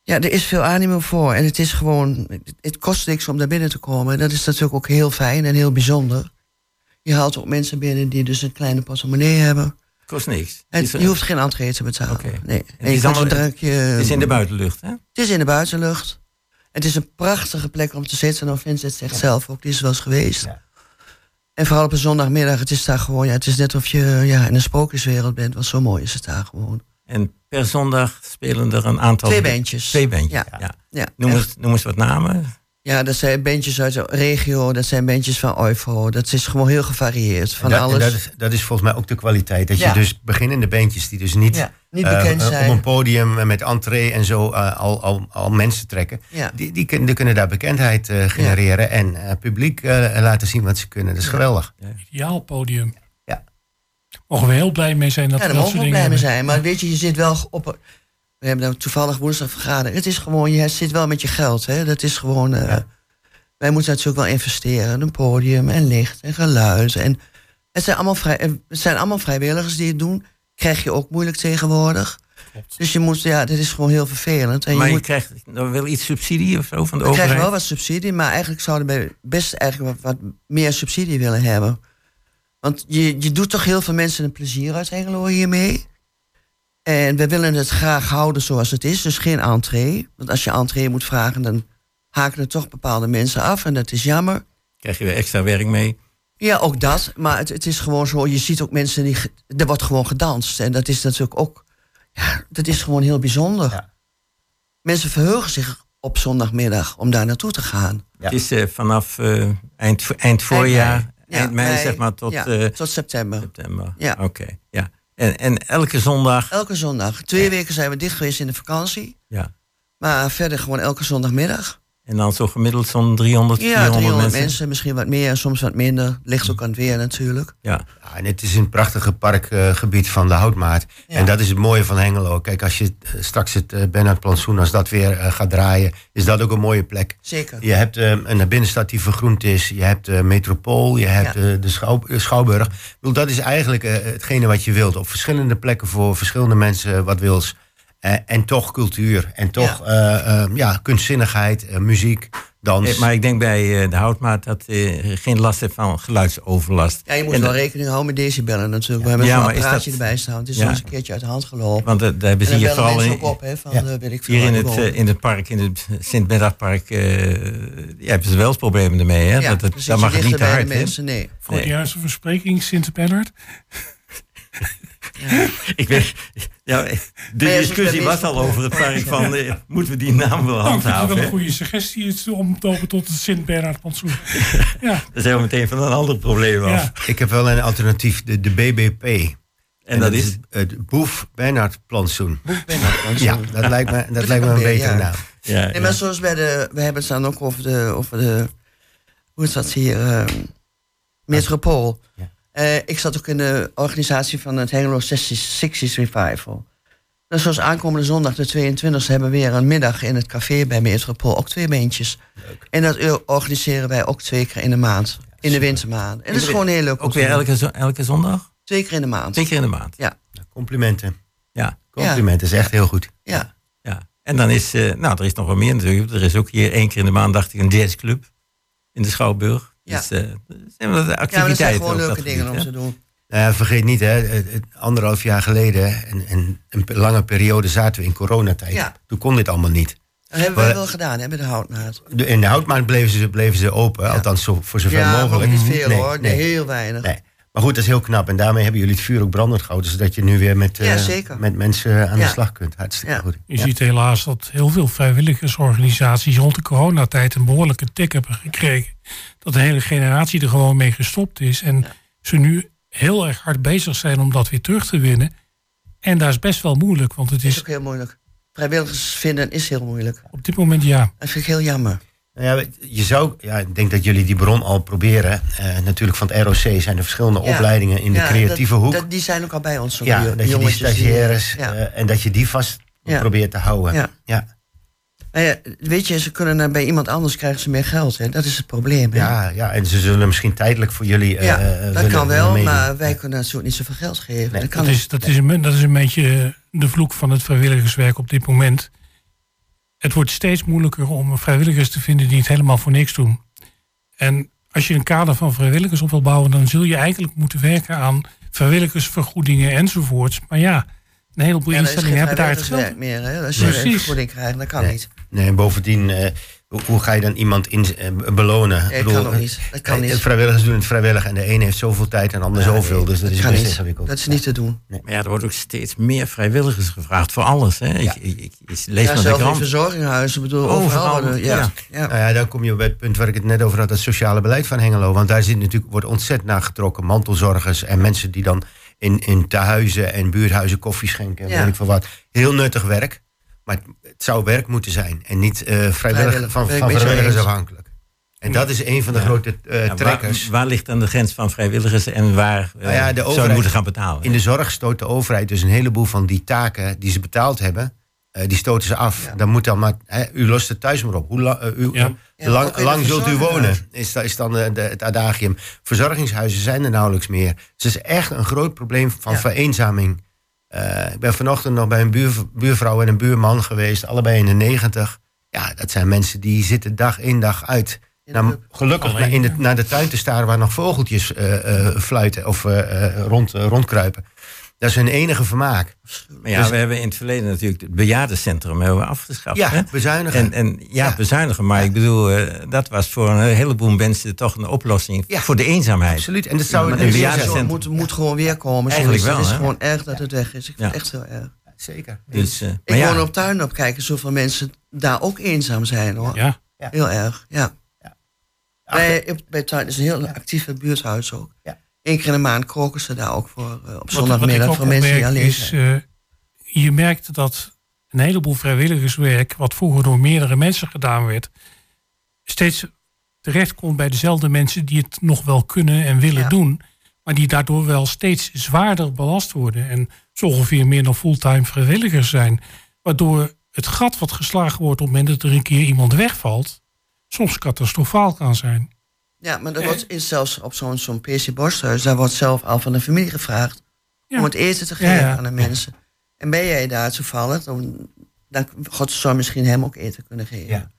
Ja, er is veel animo voor. En het is gewoon. Het, kost niks om daar binnen te komen. Dat is natuurlijk ook heel fijn en heel bijzonder. Je haalt ook mensen binnen die dus een kleine portemonnee hebben. Kost niks. En je hoeft geen entree te betalen. Nee. En is een drankje. het is in de buitenlucht, hè? Het is in de buitenlucht. Het is een prachtige plek om te zitten. Nou, Vincent zegt zelf ook, die is wel eens geweest. Ja. En vooral op een zondagmiddag, het is daar gewoon, ja, het is net of je ja, in een sprookjeswereld bent, want zo mooi is het daar gewoon. En per zondag spelen er een aantal... Twee bandjes. Twee bandjes, Ja. ja. Ja, Noem, eens, noem eens wat namen. ja, dat zijn bandjes uit de regio, dat zijn bandjes van Oifo. Dat is gewoon heel gevarieerd. Van dat, alles. dat, is, dat is volgens mij ook de kwaliteit. Dat Ja. je dus beginnende bandjes die dus niet, Ja, niet bekend eh, zijn. op een podium met entree en zo eh, al, al, al mensen trekken. Ja. Die, die, kun- die kunnen daar bekendheid eh, genereren en eh, publiek eh, laten zien wat ze kunnen. Dat is geweldig. Ideaal podium. Mogen we heel blij mee zijn dat ja, we daar mogen we dingen blij mee hebben. zijn. Maar weet je, je zit wel op... We hebben nou toevallig woensdag vergaderd. Het is gewoon, je zit wel met je geld. Hè? Dat is gewoon... eh, Wij moeten natuurlijk wel investeren. Een podium en licht en geluid. En het, zijn allemaal vrij, het zijn allemaal vrijwilligers die het doen. Krijg je ook moeilijk tegenwoordig. Dus je moet, ja, dit is gewoon heel vervelend. En maar je je moet, krijgt nog wel iets subsidie of zo van de we krijgen overheid? wel wat subsidie, maar eigenlijk zouden we best eigenlijk wat, wat meer subsidie willen hebben. Want je, je doet toch heel veel mensen een plezier uit Hengelo hiermee. En we willen het graag houden zoals het is, dus geen entree. Want als je entree moet vragen, dan haken er toch bepaalde mensen af en dat is jammer. Krijg je weer extra werk mee? Ja, ook dat. Maar het, het is gewoon zo, je ziet ook mensen die... Er wordt gewoon gedanst. En dat is natuurlijk ook... Ja, dat is gewoon heel bijzonder. Ja. Mensen verheugen zich op zondagmiddag om daar naartoe te gaan. Ja. Het is eh, vanaf eh, eind, eind voorjaar, Ja, eind mei, mei, zeg maar, tot eh, tot september. september. Ja. Oké, ja. En, en elke zondag, Elke zondag. Twee weken zijn we dicht geweest in de vakantie. ja. Maar verder gewoon elke zondagmiddag. En dan zo gemiddeld zo'n 300, Ja, 400 300 mensen. mensen. Misschien wat meer, soms wat minder. Ligt ook aan het weer natuurlijk. Ja. Ja, en het is een prachtige parkgebied van de Houtmaat. Ja. En dat is het mooie van Hengelo. Kijk, als je eh, straks het uh, Bernhard Plantsoen, als dat weer eh, gaat draaien, is dat ook een mooie plek. Zeker. Je hebt eh, een binnenstad die vergroend is. Je hebt de metropool. Je hebt Ja. eh, de schouw, eh, Schouwburg. Ik bedoel, dat is eigenlijk eh, hetgene wat je wilt. Op verschillende plekken voor verschillende mensen eh, wat wils. Eh, en toch cultuur. En toch eh, eh, ja, kunstzinnigheid, eh, muziek, dans. Maar ik denk bij de houtmaat dat je geen last hebt van geluidsoverlast. Ja, je moet En wel dat- rekening houden met decibellen natuurlijk. We hebben Ja, zo'n maar is apparaatje dat- erbij staan. Het is Ja. wel eens een keertje uit de hand gelopen. Want daar hebben ze hier vooral in, op, van Ja. eh, weet ik veel hier in het, in het park, in het eh, ja, hebben ze wel eens problemen ermee. Hè? ja, dat, het, dat mag niet te hard. hè? mensen, nee. Voor de juiste verspreking, Sint-Bernard. Ik weet, ja, de discussie was al over het park van, eh, moeten we die naam wel Nou, ik vind het wel handhaven? een goede suggestie het om te dopen tot het Sint-Bernard-plantsoen. ja, Dan zijn we meteen van een ander probleem af. ja. Ik heb wel een alternatief, de, de BBP. En dat is? het Boef Bernhard Plantsoen. Boek ben ik dan zo. Ja, dat lijkt me, dat is lijkt me een betere ja. naam. Ja, Nee, maar zoals bij de... We hebben het dan ook over de... Over de hoe is dat hier? eh, Metropool. Ja. Eh, ik zat ook in de organisatie van het Hengelo 60's 60s Revival. Dus zoals aankomende zondag, de 22e, hebben we weer een middag in het café bij Metropool. Ook twee beentjes. En dat organiseren wij ook twee keer in de maand. In de wintermaand. En dat is gewoon heel leuk. Ook weer elke, elke zondag? Twee keer in de maand. Twee keer in de maand. Ja, Complimenten. Ja. Complimenten, is echt heel goed. ja. ja. En dan is, eh, nou, er is nog wel meer natuurlijk. Er is ook hier één keer in de maand, dacht ik, een jazzclub in de Schouwburg. Ja. Dus eh, activiteiten. dat zijn gewoon leuke dingen gebied, om te doen. Nou vergeet niet, hè, anderhalf jaar geleden, en, en een lange periode zaten we in coronatijd. Ja. Toen kon dit allemaal niet. Dat hebben Maar- wel gedaan, hè, met de houtmaat. De, in de houtmaand bleven ze, bleven ze open, althans zo, voor zover Ja, mogelijk. niet veel Nee, hoor. Nee, nee. heel weinig. Nee. Maar goed, dat is heel knap. En daarmee hebben jullie het vuur ook brandend gehouden. Zodat je nu weer met, Ja, eh, met mensen aan Ja. de slag kunt. Hartstikke Ja. goed. Je ziet helaas dat heel veel vrijwilligersorganisaties rond de coronatijd een behoorlijke tik hebben gekregen. Dat de hele generatie er gewoon mee gestopt is. En ze nu heel erg hard bezig zijn om dat weer terug te winnen. En dat is best wel moeilijk, want het Dat is is ook heel moeilijk. Vrijwilligers vinden is heel moeilijk. op dit moment ja. Dat vind ik heel jammer. Nou ja, je zou, ja, ik denk dat jullie die bron al proberen. Eh, natuurlijk van het ROC zijn er verschillende Ja. opleidingen in de creatieve dat- hoek. Dat, die zijn ook al bij ons. zo, ja, die dat je die jongetjes die- stagiaires ja. eh, en dat je die vast Ja. probeert te houden. Ja. Ja. Maar ja, weet je, ze kunnen bij iemand anders krijgen ze meer geld. Hè? Dat is het probleem. Hè? Ja, ja, en ze zullen misschien tijdelijk voor jullie. eh, Ja, dat kan wel, meedoen. maar wij kunnen natuurlijk niet zoveel geld geven. Nee, dat kan Dat is, dat, is een, dat is een beetje de vloek van het vrijwilligerswerk op dit moment. Het wordt steeds moeilijker om vrijwilligers te vinden die het helemaal voor niks doen. En als je een kader van vrijwilligers op wil bouwen, dan zul je eigenlijk moeten werken aan vrijwilligersvergoedingen enzovoorts. Maar ja, een heleboel Ja, instellingen hebben daar het geld. meer. Hè? Als je Precies. een vergoeding krijgt, dat kan Nee. niet. Nee, en bovendien, eh, hoe, ga je dan iemand in, eh, belonen? Nee, dat kan niet. Dat kan eh, niet. Vrijwilligers doen het vrijwillig en de ene heeft zoveel tijd en de ander Ja, zoveel. nee, dus dat, is best niet. ingewikkeld. Dat is niet te doen. Maar ja, er wordt ook steeds meer vrijwilligers gevraagd voor alles. Hè? Ja. Ik, ik, ik, ik lees Ja, zelfs in verzorginghuizen, ik bedoel, Overal, overal. ja. ja. Ja. Nou ja, dan kom je bij het punt waar ik het net over had, het sociale beleid van Hengelo. Want daar zit natuurlijk, wordt ontzettend naar getrokken. Mantelzorgers en mensen die dan in, in tehuizen en buurthuizen koffie schenken en Ja. weet ik veel wat. Heel nuttig werk. Maar het, het zou werk moeten zijn en niet eh, vrijwillig, Vrijwillig, van, vrijwilligers afhankelijk. En dat is een van de Ja. grote eh, Ja, trekkers. waar ligt dan de grens van vrijwilligers en waar eh, Nou ja, de zou je overheid- moeten gaan betalen? In de zorg stoot de overheid dus een heleboel van die taken die ze betaald hebben, eh, die stoten ze af. Ja. Dan moet dan maar, hè, u lost het thuis maar op. Hoe la- u, Ja. Ja, lang, lang zult u wonen, is, is dan de, het adagium. Verzorgingshuizen zijn er nauwelijks meer. Dus het is echt een groot probleem van Ja. vereenzaming. Eh, ik ben vanochtend nog bij een buur, buurvrouw en een buurman geweest, allebei in de negentig. Ja, dat zijn mensen die zitten dag in dag uit. Nou, gelukkig Alleen, naar, in de, naar de tuin te staren waar nog vogeltjes eh, eh, fluiten of rond, rondkruipen. Dat is hun enige vermaak. Maar ja, Dus- we hebben in het verleden natuurlijk het bejaardencentrum hebben we afgeschaft. Ja, hè? bezuinigen. En, en ja, Ja. bezuinigen. Maar ik bedoel, eh, dat was voor een heleboel mensen toch een oplossing Ja. voor de eenzaamheid. Absoluut. En dat zou een een idee bejaarden- zijn. Het moet, moet gewoon weer komen. Eigenlijk wel, Het is hè? gewoon erg dat het weg is. Ik vind het echt heel erg. Zeker. Dus, eh, Ik maar ja, woon op tuin op kijken, zoveel mensen daar ook eenzaam zijn hoor. Ja. Heel erg, ja. Bij, bij tuin is een heel actieve buurthuis ook. Ja. Keer in de maand koken ze daar ook voor eh, op wat zondagmiddag voor mensen die alleen is, zijn. eh, je merkt dat een heleboel vrijwilligerswerk, wat vroeger door meerdere mensen gedaan werd, steeds terechtkomt bij dezelfde mensen die het nog wel kunnen en willen Ja. doen, maar die daardoor wel steeds zwaarder belast worden en zo ongeveer meer dan fulltime vrijwilligers zijn. Waardoor het gat wat geslagen wordt op het moment dat er een keer iemand wegvalt, soms catastrofaal kan zijn. Ja, maar er wordt is zelfs op zo'n zo'n PC Borsthuis, daar wordt zelf al van de familie gevraagd Ja. om het eten te geven ja. aan de mensen. En ben jij daar toevallig, dan, dan God zou misschien hem ook eten kunnen geven. Ja.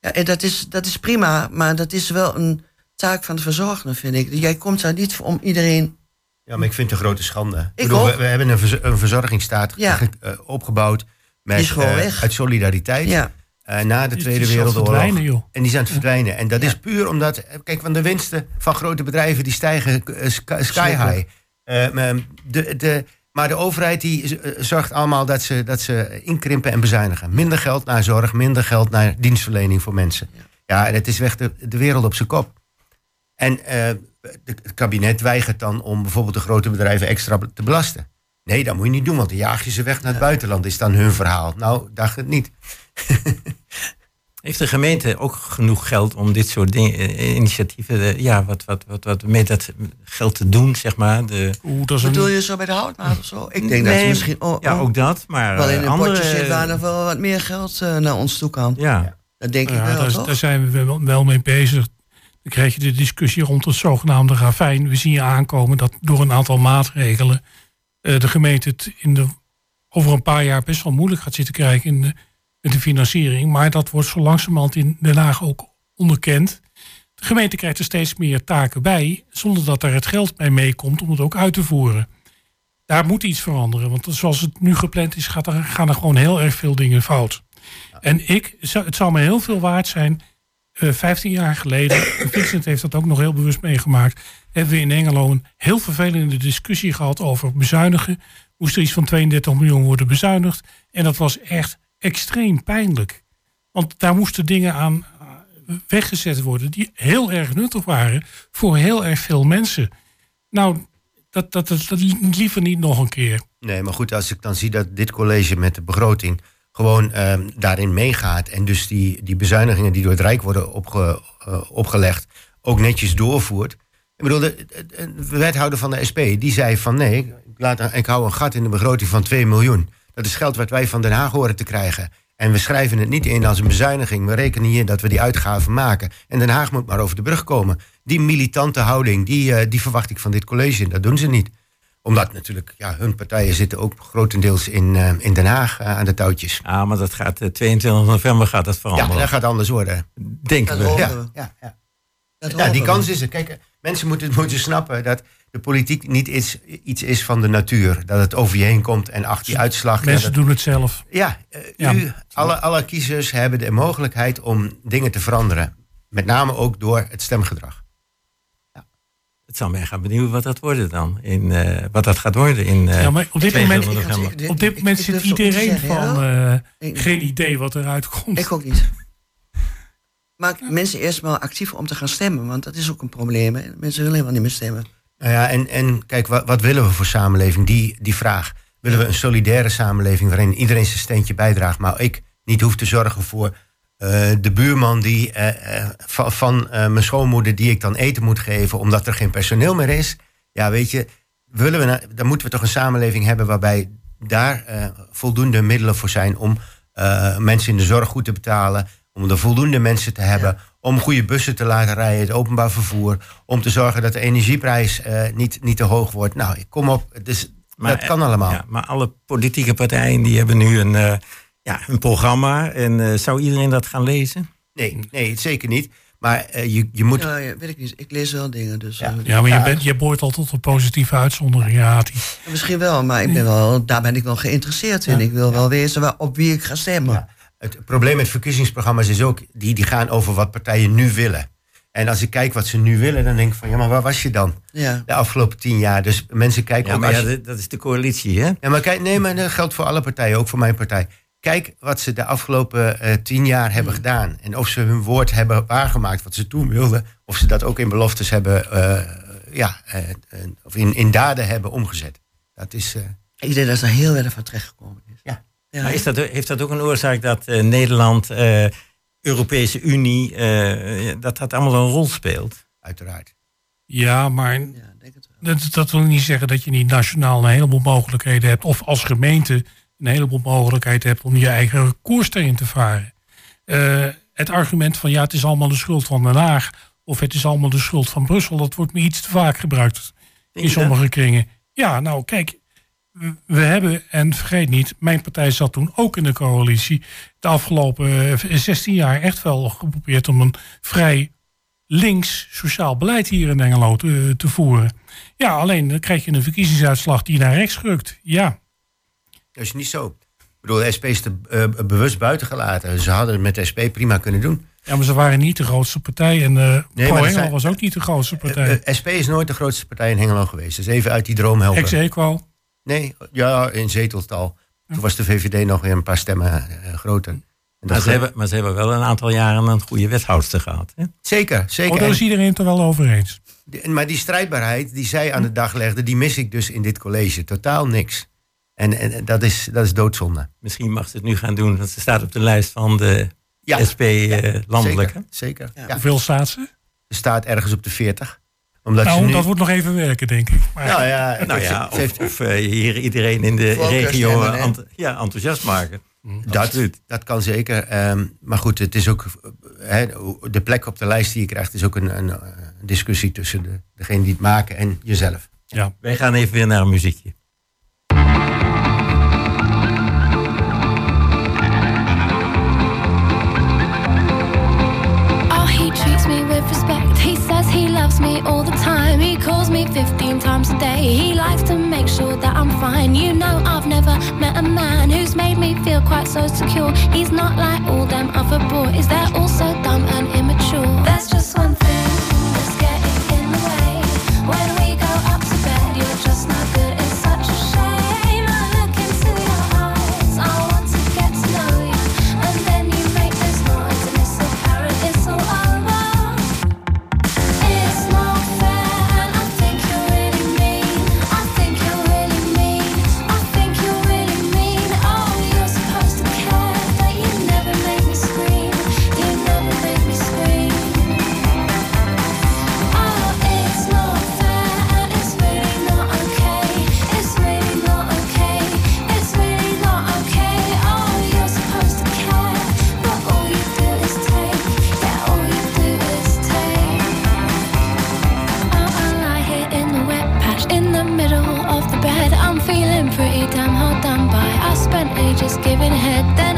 Ja, en dat is, dat is prima, maar dat is wel een taak van de verzorgende, vind ik. Jij komt daar niet om iedereen. Ja, maar ik vind het een grote schande. Ik Ik bedoel, ook. we, we hebben een, verz- een verzorgingsstaat eh, opgebouwd met, eh, weg. uit solidariteit Ja, eh, na de Tweede Wereldoorlog. verdwijnen, joh. En die zijn aan het verdwijnen. En dat Ja. is puur omdat, eh, kijk, want de winsten van grote bedrijven die stijgen eh, sky, high. De, de, maar de overheid die zorgt allemaal dat ze, dat ze inkrimpen en bezuinigen. Minder geld naar zorg, minder geld naar dienstverlening voor mensen. Ja, en het is weg de, de wereld op zijn kop. En het kabinet weigert dan om bijvoorbeeld de grote bedrijven extra te belasten. Nee, dat moet je niet doen, want dan jaag je ze weg naar het buitenland, is dan hun verhaal. Nou, dacht het niet. heeft de gemeente ook genoeg geld om dit soort dingen, eh, initiatieven, eh, ja, wat, wat, wat, wat met dat geld te doen, zeg maar? De, Oeh, dat is een, bedoel je zo bij de houtmaat of zo? Ik denk dat Nee, ze misschien oh, ja, oh, ook dat, maar wel in eh, een andere... potje zit waar nog wel wat meer geld naar ons toe kan. ja. Dat denk ik Ja, wel, daar, toch? daar zijn we wel, wel mee bezig. Dan krijg je de discussie rond het zogenaamde ravijn. We zien aankomen dat door een aantal maatregelen eh, de gemeente het in de, over een paar jaar best wel moeilijk gaat zitten krijgen in de, met de financiering. Maar dat wordt zo langzamerhand in Den Haag ook onderkend. De gemeente krijgt er steeds meer taken bij, zonder dat er het geld bij meekomt om het ook uit te voeren. Daar moet iets veranderen, want zoals het nu gepland is, gaat er, gaan er gewoon heel erg veel dingen fout. En ik, het zou me heel veel waard zijn. eh 15 jaar geleden, en Vincent heeft dat ook nog heel bewust meegemaakt. Hebben we in Engelo een heel vervelende discussie gehad over bezuinigen. Moest er iets van 32 miljoen worden bezuinigd. En dat was echt extreem pijnlijk. Want daar moesten dingen aan eh, weggezet worden die heel erg nuttig waren voor heel erg veel mensen. Nou, dat, dat, dat, liever niet nog een keer. Nee, maar goed, als ik dan zie dat dit college met de begroting gewoon ehm, daarin meegaat en dus die, die bezuinigingen die door het Rijk worden opge, eh, opgelegd ook netjes doorvoert. Ik bedoel, de, de- de wethouder van de SP die zei van nee, ik, laat, ik hou een gat in de begroting van 2 miljoen. Dat is geld wat wij van Den Haag horen te krijgen. En we schrijven het niet in als een bezuiniging. We rekenen hier dat we die uitgaven maken. En Den Haag moet maar over de brug komen. Die militante houding, die, eh, die verwacht ik van dit college. Dat doen ze niet omdat natuurlijk, ja, hun partijen zitten ook grotendeels in, eh, in Den Haag eh, aan de touwtjes. Ah, maar dat gaat, eh, 22 november gaat dat Ja, veranderen. dat gaat anders worden. Denken Dat we. Ja, we. ja, ja. Dat ja die we. kans is er. Kijk, Mensen moeten, moeten snappen dat de politiek niet iets, iets is van de natuur. Dat het over je heen komt en achter je uitslag. Mensen dat- doen het zelf. ja, Ja. U, alle, alle kiezers hebben de mogelijkheid om dingen te veranderen. Met name ook door het stemgedrag. Het zal mij gaan benieuwen wat dat worden dan. In, eh, wat dat gaat worden in eh Ja, maar op dit 22 moment-. Ik- Op dit ik- moment ik zit iedereen zeggen, van ja. eh, Ik- geen idee wat eruit komt. Ik ook niet. Maak mensen eerst maar actief om te gaan stemmen, want dat is ook een probleem. Hè. Mensen willen helemaal niet meer stemmen. Nou ja, en, en kijk, wat, wat willen we voor samenleving? Die, die vraag. Willen we een solidaire samenleving waarin iedereen zijn steentje bijdraagt, maar ik niet hoef te zorgen voor eh, de buurman die, eh, eh, van, van eh, mijn schoonmoeder die ik dan eten moet geven omdat er geen personeel meer is? Ja, weet je, willen we, nou- dan moeten we toch een samenleving hebben waarbij daar eh, voldoende middelen voor zijn om eh, mensen in de zorg goed te betalen, om er voldoende mensen te hebben, om goede bussen te laten rijden, het openbaar vervoer, om te zorgen dat de energieprijs eh, niet, niet te hoog wordt. Nou, kom op, dus, dat eh, kan allemaal. Ja, maar alle politieke partijen die hebben nu een, eh, ja, een programma. En eh, zou iedereen dat gaan lezen? Nee, nee, zeker niet. Maar eh, je, je moet. Ja, ja, weet ik niet. Ik lees wel dingen, dus Ja. eh, Ja, maar je, Ja. bent, je behoort al tot een positieve uitzondering, Hati. misschien wel, maar ik ben wel, daar ben ik wel geïnteresseerd in. Ik wil wel weten waar, op wie ik ga stemmen. Het probleem met verkiezingsprogramma's is ook, die, die gaan over wat partijen nu willen. En als ik kijk wat ze nu willen, dan denk ik van, ja, maar waar was je dan Ja. de afgelopen tien jaar? Dus mensen kijken Ja, ook maar als ja, je- dat- is de coalitie, hè? Ja, maar kijk, nee, maar dat geldt voor alle partijen, ook voor mijn partij. Kijk wat ze de afgelopen eh, tien jaar hebben Hmm. gedaan. En of ze hun woord hebben waargemaakt, wat ze toen wilden. Of ze dat ook in beloftes hebben, eh, ja, eh, of in, in daden hebben omgezet. Dat is, eh, Ik denk dat er heel weinig van terechtgekomen is. Ja. Maar is dat, heeft dat ook een oorzaak dat eh, Nederland, eh, Europese Unie, eh, dat dat allemaal een rol speelt? uiteraard. Ja, maar Ja, ik denk het wel. dat, dat wil niet zeggen dat je niet nationaal een heleboel mogelijkheden hebt. Of als gemeente een heleboel mogelijkheden hebt om je eigen koers erin te varen. Eh, het argument van ja, het is allemaal de schuld van Den Haag. Of het is allemaal de schuld van Brussel. Dat wordt me iets te vaak gebruikt Denk in sommige kringen. Ja, nou kijk, we- hebben, en vergeet niet, mijn partij zat toen ook in de coalitie. De afgelopen eh, 16 jaar echt wel geprobeerd om een vrij links sociaal beleid hier in Engeland te, te voeren. Ja, alleen dan krijg je een verkiezingsuitslag die naar rechts rukt. Ja, Dat is niet zo. Ik bedoel, de SP is er eh, bewust buiten gelaten. Ze hadden het met de SP prima kunnen doen. ja maar ze waren niet de grootste partij. En eh Pro dat Engel zijn- was ook niet de grootste partij. Eh, eh, SP is nooit de grootste partij in Hengelo geweest. Dus even uit die droom helpen. Ex-equo. Nee, ja, in zeteltal. Toen was de VVD nog weer een paar stemmen eh, groter. En dat Maar ze, hebben, maar ze hebben wel een aantal jaren een goede wethoudster gehad. Hè? Zeker, zeker. Oh, daar is En iedereen het er wel over eens. maar die strijdbaarheid die zij aan de dag legde, die mis ik dus in dit college. Totaal niks. En, en dat, is, dat is doodzonde. Misschien mag ze het nu gaan doen, want ze staat op de lijst van de Ja, SP eh, landelijk. hè? Zeker. zeker. Ja. Ja. Hoeveel staat ze? Ze staat ergens op de 40. Omdat nou, ze nu... dat wordt nog even werken, denk ik. Maar, Nou ja, Nou ze- ja, of, of eh, hier iedereen in de Volkers regio eh, ent- ja, enthousiast maken. Dat, Absoluut. dat kan zeker. Ehm, maar goed, het is ook, eh, hè, de plek op de lijst die je krijgt, is ook een, een, eh, discussie tussen de, degene die het maken en jezelf. ja. Wij gaan even weer naar een muziekje. 15 times a day. He likes to make sure that I'm fine. You know, I've never met a man who's made me feel quite so secure. He's not like all them other boys, they're all so dumb and immature. There's just one thing that's getting in the way. When we go up to bed, you're just spent ages giving head, then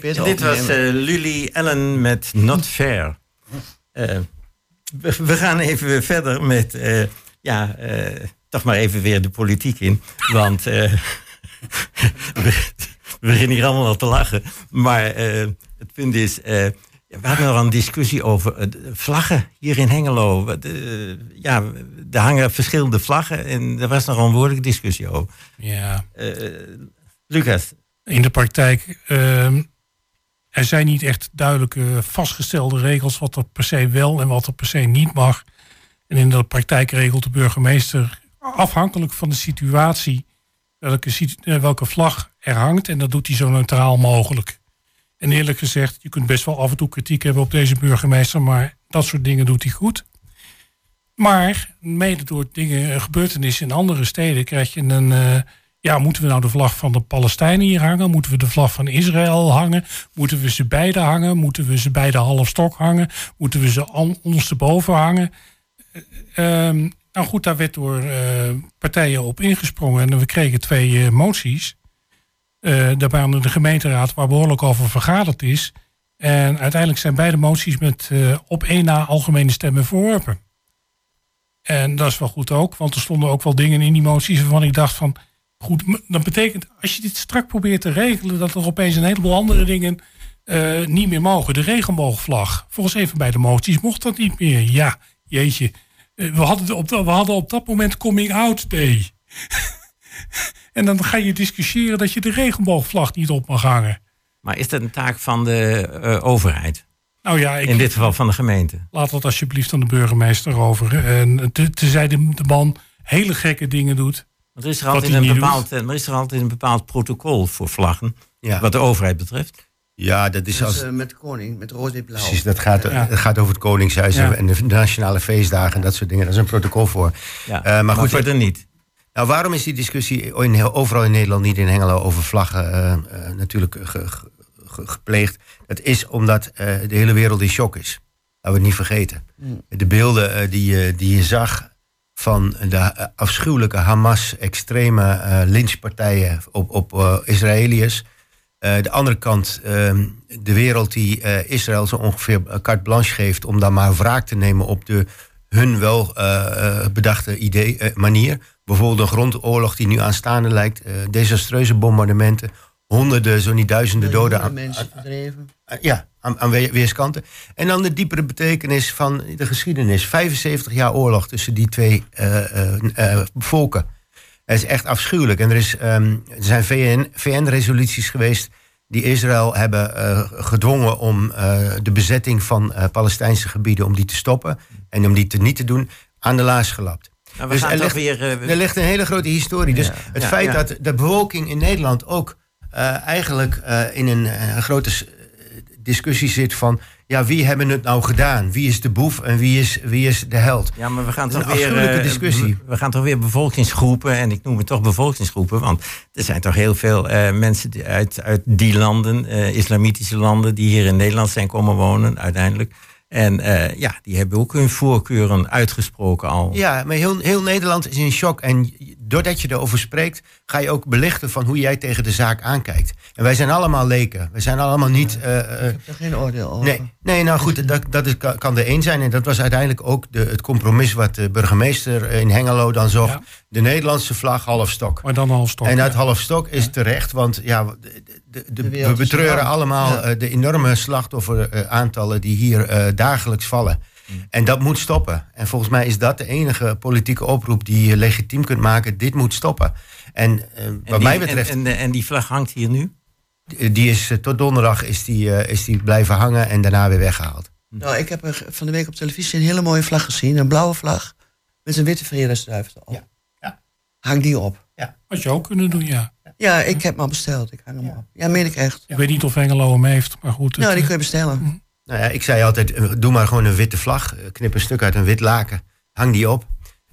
Dit was opnemen. eh, Lily Allen met Not Fair. Eh, we, we gaan even verder met, eh, ja, eh, toch maar even weer de politiek in. Want eh, we, we beginnen hier allemaal al te lachen. Maar eh, het punt is, eh, we hadden nog een discussie over vlaggen hier in Hengelo. Ja, er hangen verschillende vlaggen en er was nog een behoorlijke discussie over. Ja. Eh, Lucas, In de praktijk, ehm, er zijn niet echt duidelijke vastgestelde regels wat er per se wel en wat er per se niet mag. En in de praktijk regelt de burgemeester afhankelijk van de situatie welke, eh, welke vlag er hangt. En dat doet hij zo neutraal mogelijk. En eerlijk gezegd, je kunt best wel af en toe kritiek hebben op deze burgemeester, maar dat soort dingen doet hij goed. Maar mede door dingen, gebeurtenissen in andere steden krijg je een. eh, ja, moeten we nou de vlag van de Palestijnen hier hangen? Moeten we de vlag van Israël hangen? Moeten we ze beide hangen? Moeten we ze beide half stok hangen? Moeten we ze on- ondersteboven hangen? Eh, ehm, nou goed, daar werd door eh, partijen op ingesprongen en we kregen twee eh, moties. Daarbij onder de gemeenteraad, waar behoorlijk over vergaderd is. En uiteindelijk zijn beide moties met op één na algemene stemmen verworpen. En dat is wel goed ook, want er stonden ook wel dingen in die moties waarvan ik dacht van... Goed, dat betekent als je dit strak probeert te regelen... dat er opeens een heleboel andere dingen eh, niet meer mogen. De regenboogvlag, volgens even bij de moties, mocht dat niet meer. Ja, jeetje. Eh, we, hadden op, dat- we hadden op dat moment coming out day. en dan ga je discussiëren dat je de regenboogvlag niet op mag hangen. maar is dat een taak van de eh, overheid? Nou ja, ik, In dit geval van de gemeente. laat dat alsjeblieft aan de burgemeester over. En te, tezij de, de man hele gekke dingen doet. Er is er altijd, een bepaald, eh, er is er altijd een bepaald protocol voor vlaggen. Ja. Wat de overheid betreft. Ja, dat is Dus, als... eh, met de koning, met rood en blauw. Precies, dat gaat, Ja. dat gaat over het Koningshuis Ja. en de nationale feestdagen en dat soort dingen. Daar is een protocol voor. Ja. Eh, maar goed, verder niet. Nou, waarom is die discussie in, overal in Nederland, niet in Hengelo, over vlaggen eh, eh, natuurlijk ge- ge- ge- gepleegd? Dat is omdat eh, de hele wereld in shock is. Laten we het niet vergeten. De beelden eh, die, je- die je zag van de afschuwelijke Hamas-extreme eh, lynchpartijen op, op eh, Israëliërs. Eh, de andere kant, ehm, de wereld die Israël zo ongeveer carte blanche geeft om dan maar wraak te nemen op de hun wel bedachte idee, manier. Bijvoorbeeld een grondoorlog die nu aanstaande lijkt, desastreuze bombardementen, honderden, zo niet duizenden doden aan, mensen verdreven. aan- ja, aan, aan we- weerskanten. En dan de diepere betekenis van de geschiedenis. 75 jaar oorlog tussen die twee eh, eh, eh, volken. Het is echt afschuwelijk. En er, is, ehm, er zijn VN VN-resoluties geweest die Israël hebben gedwongen om eh, de bezetting van eh, Palestijnse gebieden om die te stoppen en om die te niet te doen aan de laars gelapt. Nou, we Dus gaan er ligt- weer... Er ligt een hele grote historie. Dus het Ja, feit ja. dat de bevolking in Nederland ook eh, eigenlijk eh, in een, eh, grote discussie zit van... ja, wie hebben het nou gedaan? Wie is de boef en wie is, wie is de held? ja, maar we gaan toch weer... discussie. we- gaan toch weer bevolkingsgroepen, en ik noem het toch bevolkingsgroepen, want er zijn toch heel veel mensen die uit, uit die landen, islamitische landen, die hier in Nederland zijn komen wonen uiteindelijk. En ja, die hebben ook hun voorkeuren uitgesproken al. Ja, maar heel, heel Nederland is in shock. En doordat je erover spreekt, ga je ook belichten van hoe jij tegen de zaak aankijkt. En wij zijn allemaal leken. We zijn allemaal niet... eh, eh, Ik heb er geen oordeel over. Nee, nee nou goed, dat, dat is, kan er één zijn. En dat was uiteindelijk ook de, het compromis wat de burgemeester in Hengelo dan zocht. Ja. De Nederlandse vlag half stok. Maar dan half stok. En dat half stok is terecht, want ja, de, de, de- De we betreuren allemaal Ja. eh, de enorme slachtofferaantallen die hier eh, dagelijks vallen. En dat moet stoppen. En volgens mij is dat de enige politieke oproep die je legitiem kunt maken. Dit moet stoppen. En eh, En wat die- mij betreft, En, en, en die vlag hangt hier nu? die is eh, tot donderdag is die, eh, is die blijven hangen en daarna weer weggehaald. Nou, ik heb er van de week op televisie een hele mooie vlag gezien. Een blauwe vlag met een witte vredesduif erop. Ja. Ja. Hang die op. Had je ook kunnen doen, ja. Ja, ik heb hem al besteld. Ik hang hem op. Ja, meen ik echt. Ik weet niet of Hengelo hem heeft, maar goed. het, Nou, die kun je bestellen. Nou ja, ik zei altijd, eh, doe maar gewoon een witte vlag. Eh, Knip een stuk uit een wit laken. Hang die op.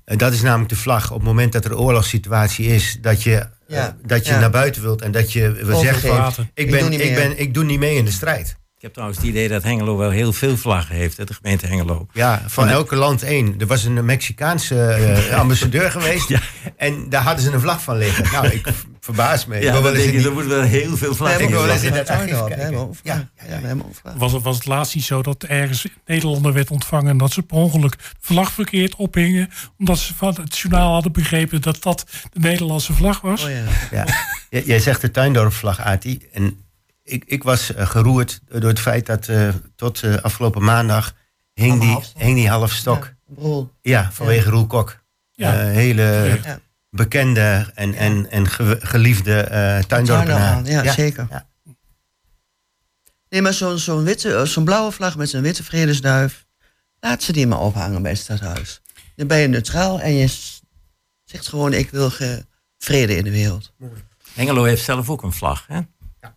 Eh, dat is namelijk de vlag. Op het moment dat er een oorlogssituatie is, dat je, Ja, dat je ja. naar buiten wilt en dat je zeggen van, ik, ben, ik, ben, ik doe niet mee in de strijd. Ik heb trouwens het idee dat Hengelo wel heel veel vlaggen heeft, de gemeente Hengelo. Ja, van elke land één. Er was een Mexicaanse eh, ambassadeur geweest. Ja. En daar hadden ze een vlag van liggen. Nou, ik verbaasd mee. Ja, eens denk je, die- er moet wel heel veel We vlaggen hebben wil ook wel eens vlaggen in dat archief kijken. Ja, ja. Was het, was het laatst niet zo dat ergens Nederlander werd ontvangen... en dat ze per ongeluk vlag verkeerd ophingen... omdat ze van het journaal hadden begrepen dat dat de Nederlandse vlag was? Oh ja. Ja. Jij zegt de tuindorpvlag, Ati. En ik, ik was eh, geroerd door het feit dat eh, tot eh, afgelopen maandag hing die, hing die halfstok. Ja, Brol. Ja, vanwege Roel Kok. Ja. Eh, hele Ja. bekende en, en, en ge- geliefde eh tuindorpenaar. Tuindorp, ja, zeker. Ja. Nee, maar zo'n zo'n witte, zo'n blauwe vlag met zo'n witte vredesduif... laat ze die maar ophangen bij het stadhuis. Dan ben je neutraal en je zegt gewoon... ik wil vrede in de wereld. Hengelo heeft zelf ook een vlag. Hè?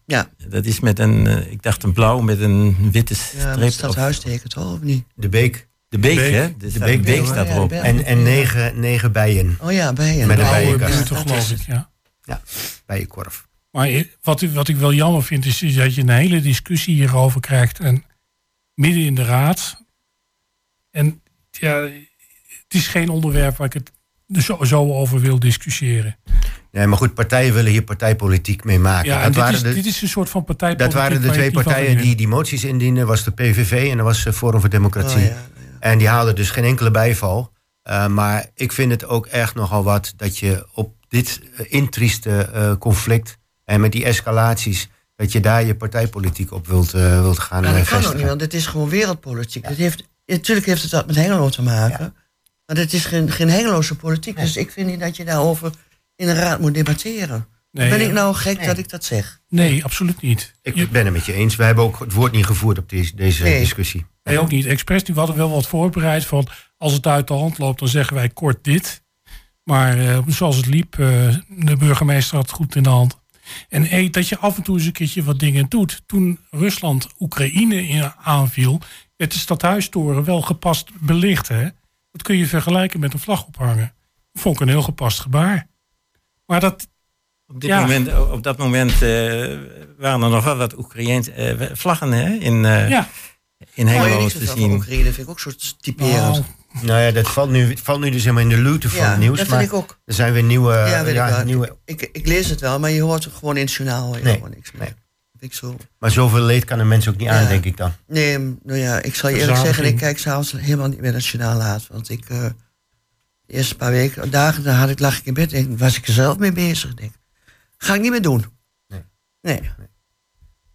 Ja, Dat is met een, eh, ik dacht een blauw met een witte ja streep. het op. stadhuisteken toch, of niet? De beek. De beek, Beek. hè? Dus de beek- beek, beek. staat Ja, erop. En, en negen, negen bijen. Oh ja, bij je. Met een Ja, bijenkast. geloof ik, ja. Ja, bijenkorf. Maar wat, ik- wat ik wel jammer vind, is, is dat je een hele discussie hierover krijgt. En midden in de raad. En ja, het is geen onderwerp waar ik het er zo, zo over wil discussiëren. Nee, maar goed, partijen willen hier partijpolitiek mee maken. Ja, dat, dit, waren is, de, dit is een soort van partij. dat waren de twee partijen die die moties indienden. was de PVV en dat was de Forum voor Democratie. Oh, ja, ja. En die haalden dus geen enkele bijval. Uh, maar ik vind het ook echt nogal wat dat je op dit uh, intrieste uh, conflict en met die escalaties, dat je daar je partijpolitiek op wilt, uh, wilt gaan ja, dat vestigen. kan ook niet, want dit is gewoon wereldpolitiek. Ja. heeft, natuurlijk heeft het wat met Hengelo te maken. Ja. Maar het is geen, geen Hengeloze politiek. Nee. Dus ik vind niet dat je daarover in een raad moet debatteren. Nee, ben ik nou gek nee. dat ik dat zeg? Nee, absoluut niet. Ik je... ben het met je eens. We hebben ook het woord niet gevoerd op deze, deze nee. discussie. Nee, ook niet. Expres, die hadden wel wat voorbereid van... als het uit de hand loopt, dan zeggen wij kort dit. Maar uh, zoals het liep, uh, de burgemeester had het goed in de hand. En hey, dat je af en toe eens een keertje wat dingen doet. Toen Rusland Oekraïne aanviel... werd de stadhuistoren wel gepast belicht. Hè? Dat kun je vergelijken met een vlag ophangen. Dat vond ik een heel gepast gebaar. Maar dat, op, dit ja. moment, op dat moment uh, waren er nog wel wat Oekraïense uh, vlaggen hè, in, uh, ja. in Hengelo oh, te zien. Oekraïne vind ik ook zo typerend. Oh. Nou ja, dat valt nu, valt nu dus helemaal in de lute van ja, het nieuws. dat maar vind ik ook. Er zijn weer nieuwe... Ja, weet ja, ik, wel. nieuwe... Ik, ik, lees het wel, maar je hoort het gewoon in het journaal. Nee, niks nee. Ik zo. Maar zoveel leed kan een mens ook niet ja. aan, denk ik dan. Nee, nou ja, ik zal je eerlijk zeggen, ik kijk s'avonds helemaal niet meer naar het journaal laat. Want ik, uh, de eerste paar weken, dagen, dan had ik, lag ik in bed en was ik er zelf mee bezig. Denk, ga ik niet meer doen. Nee. Nee. Nee,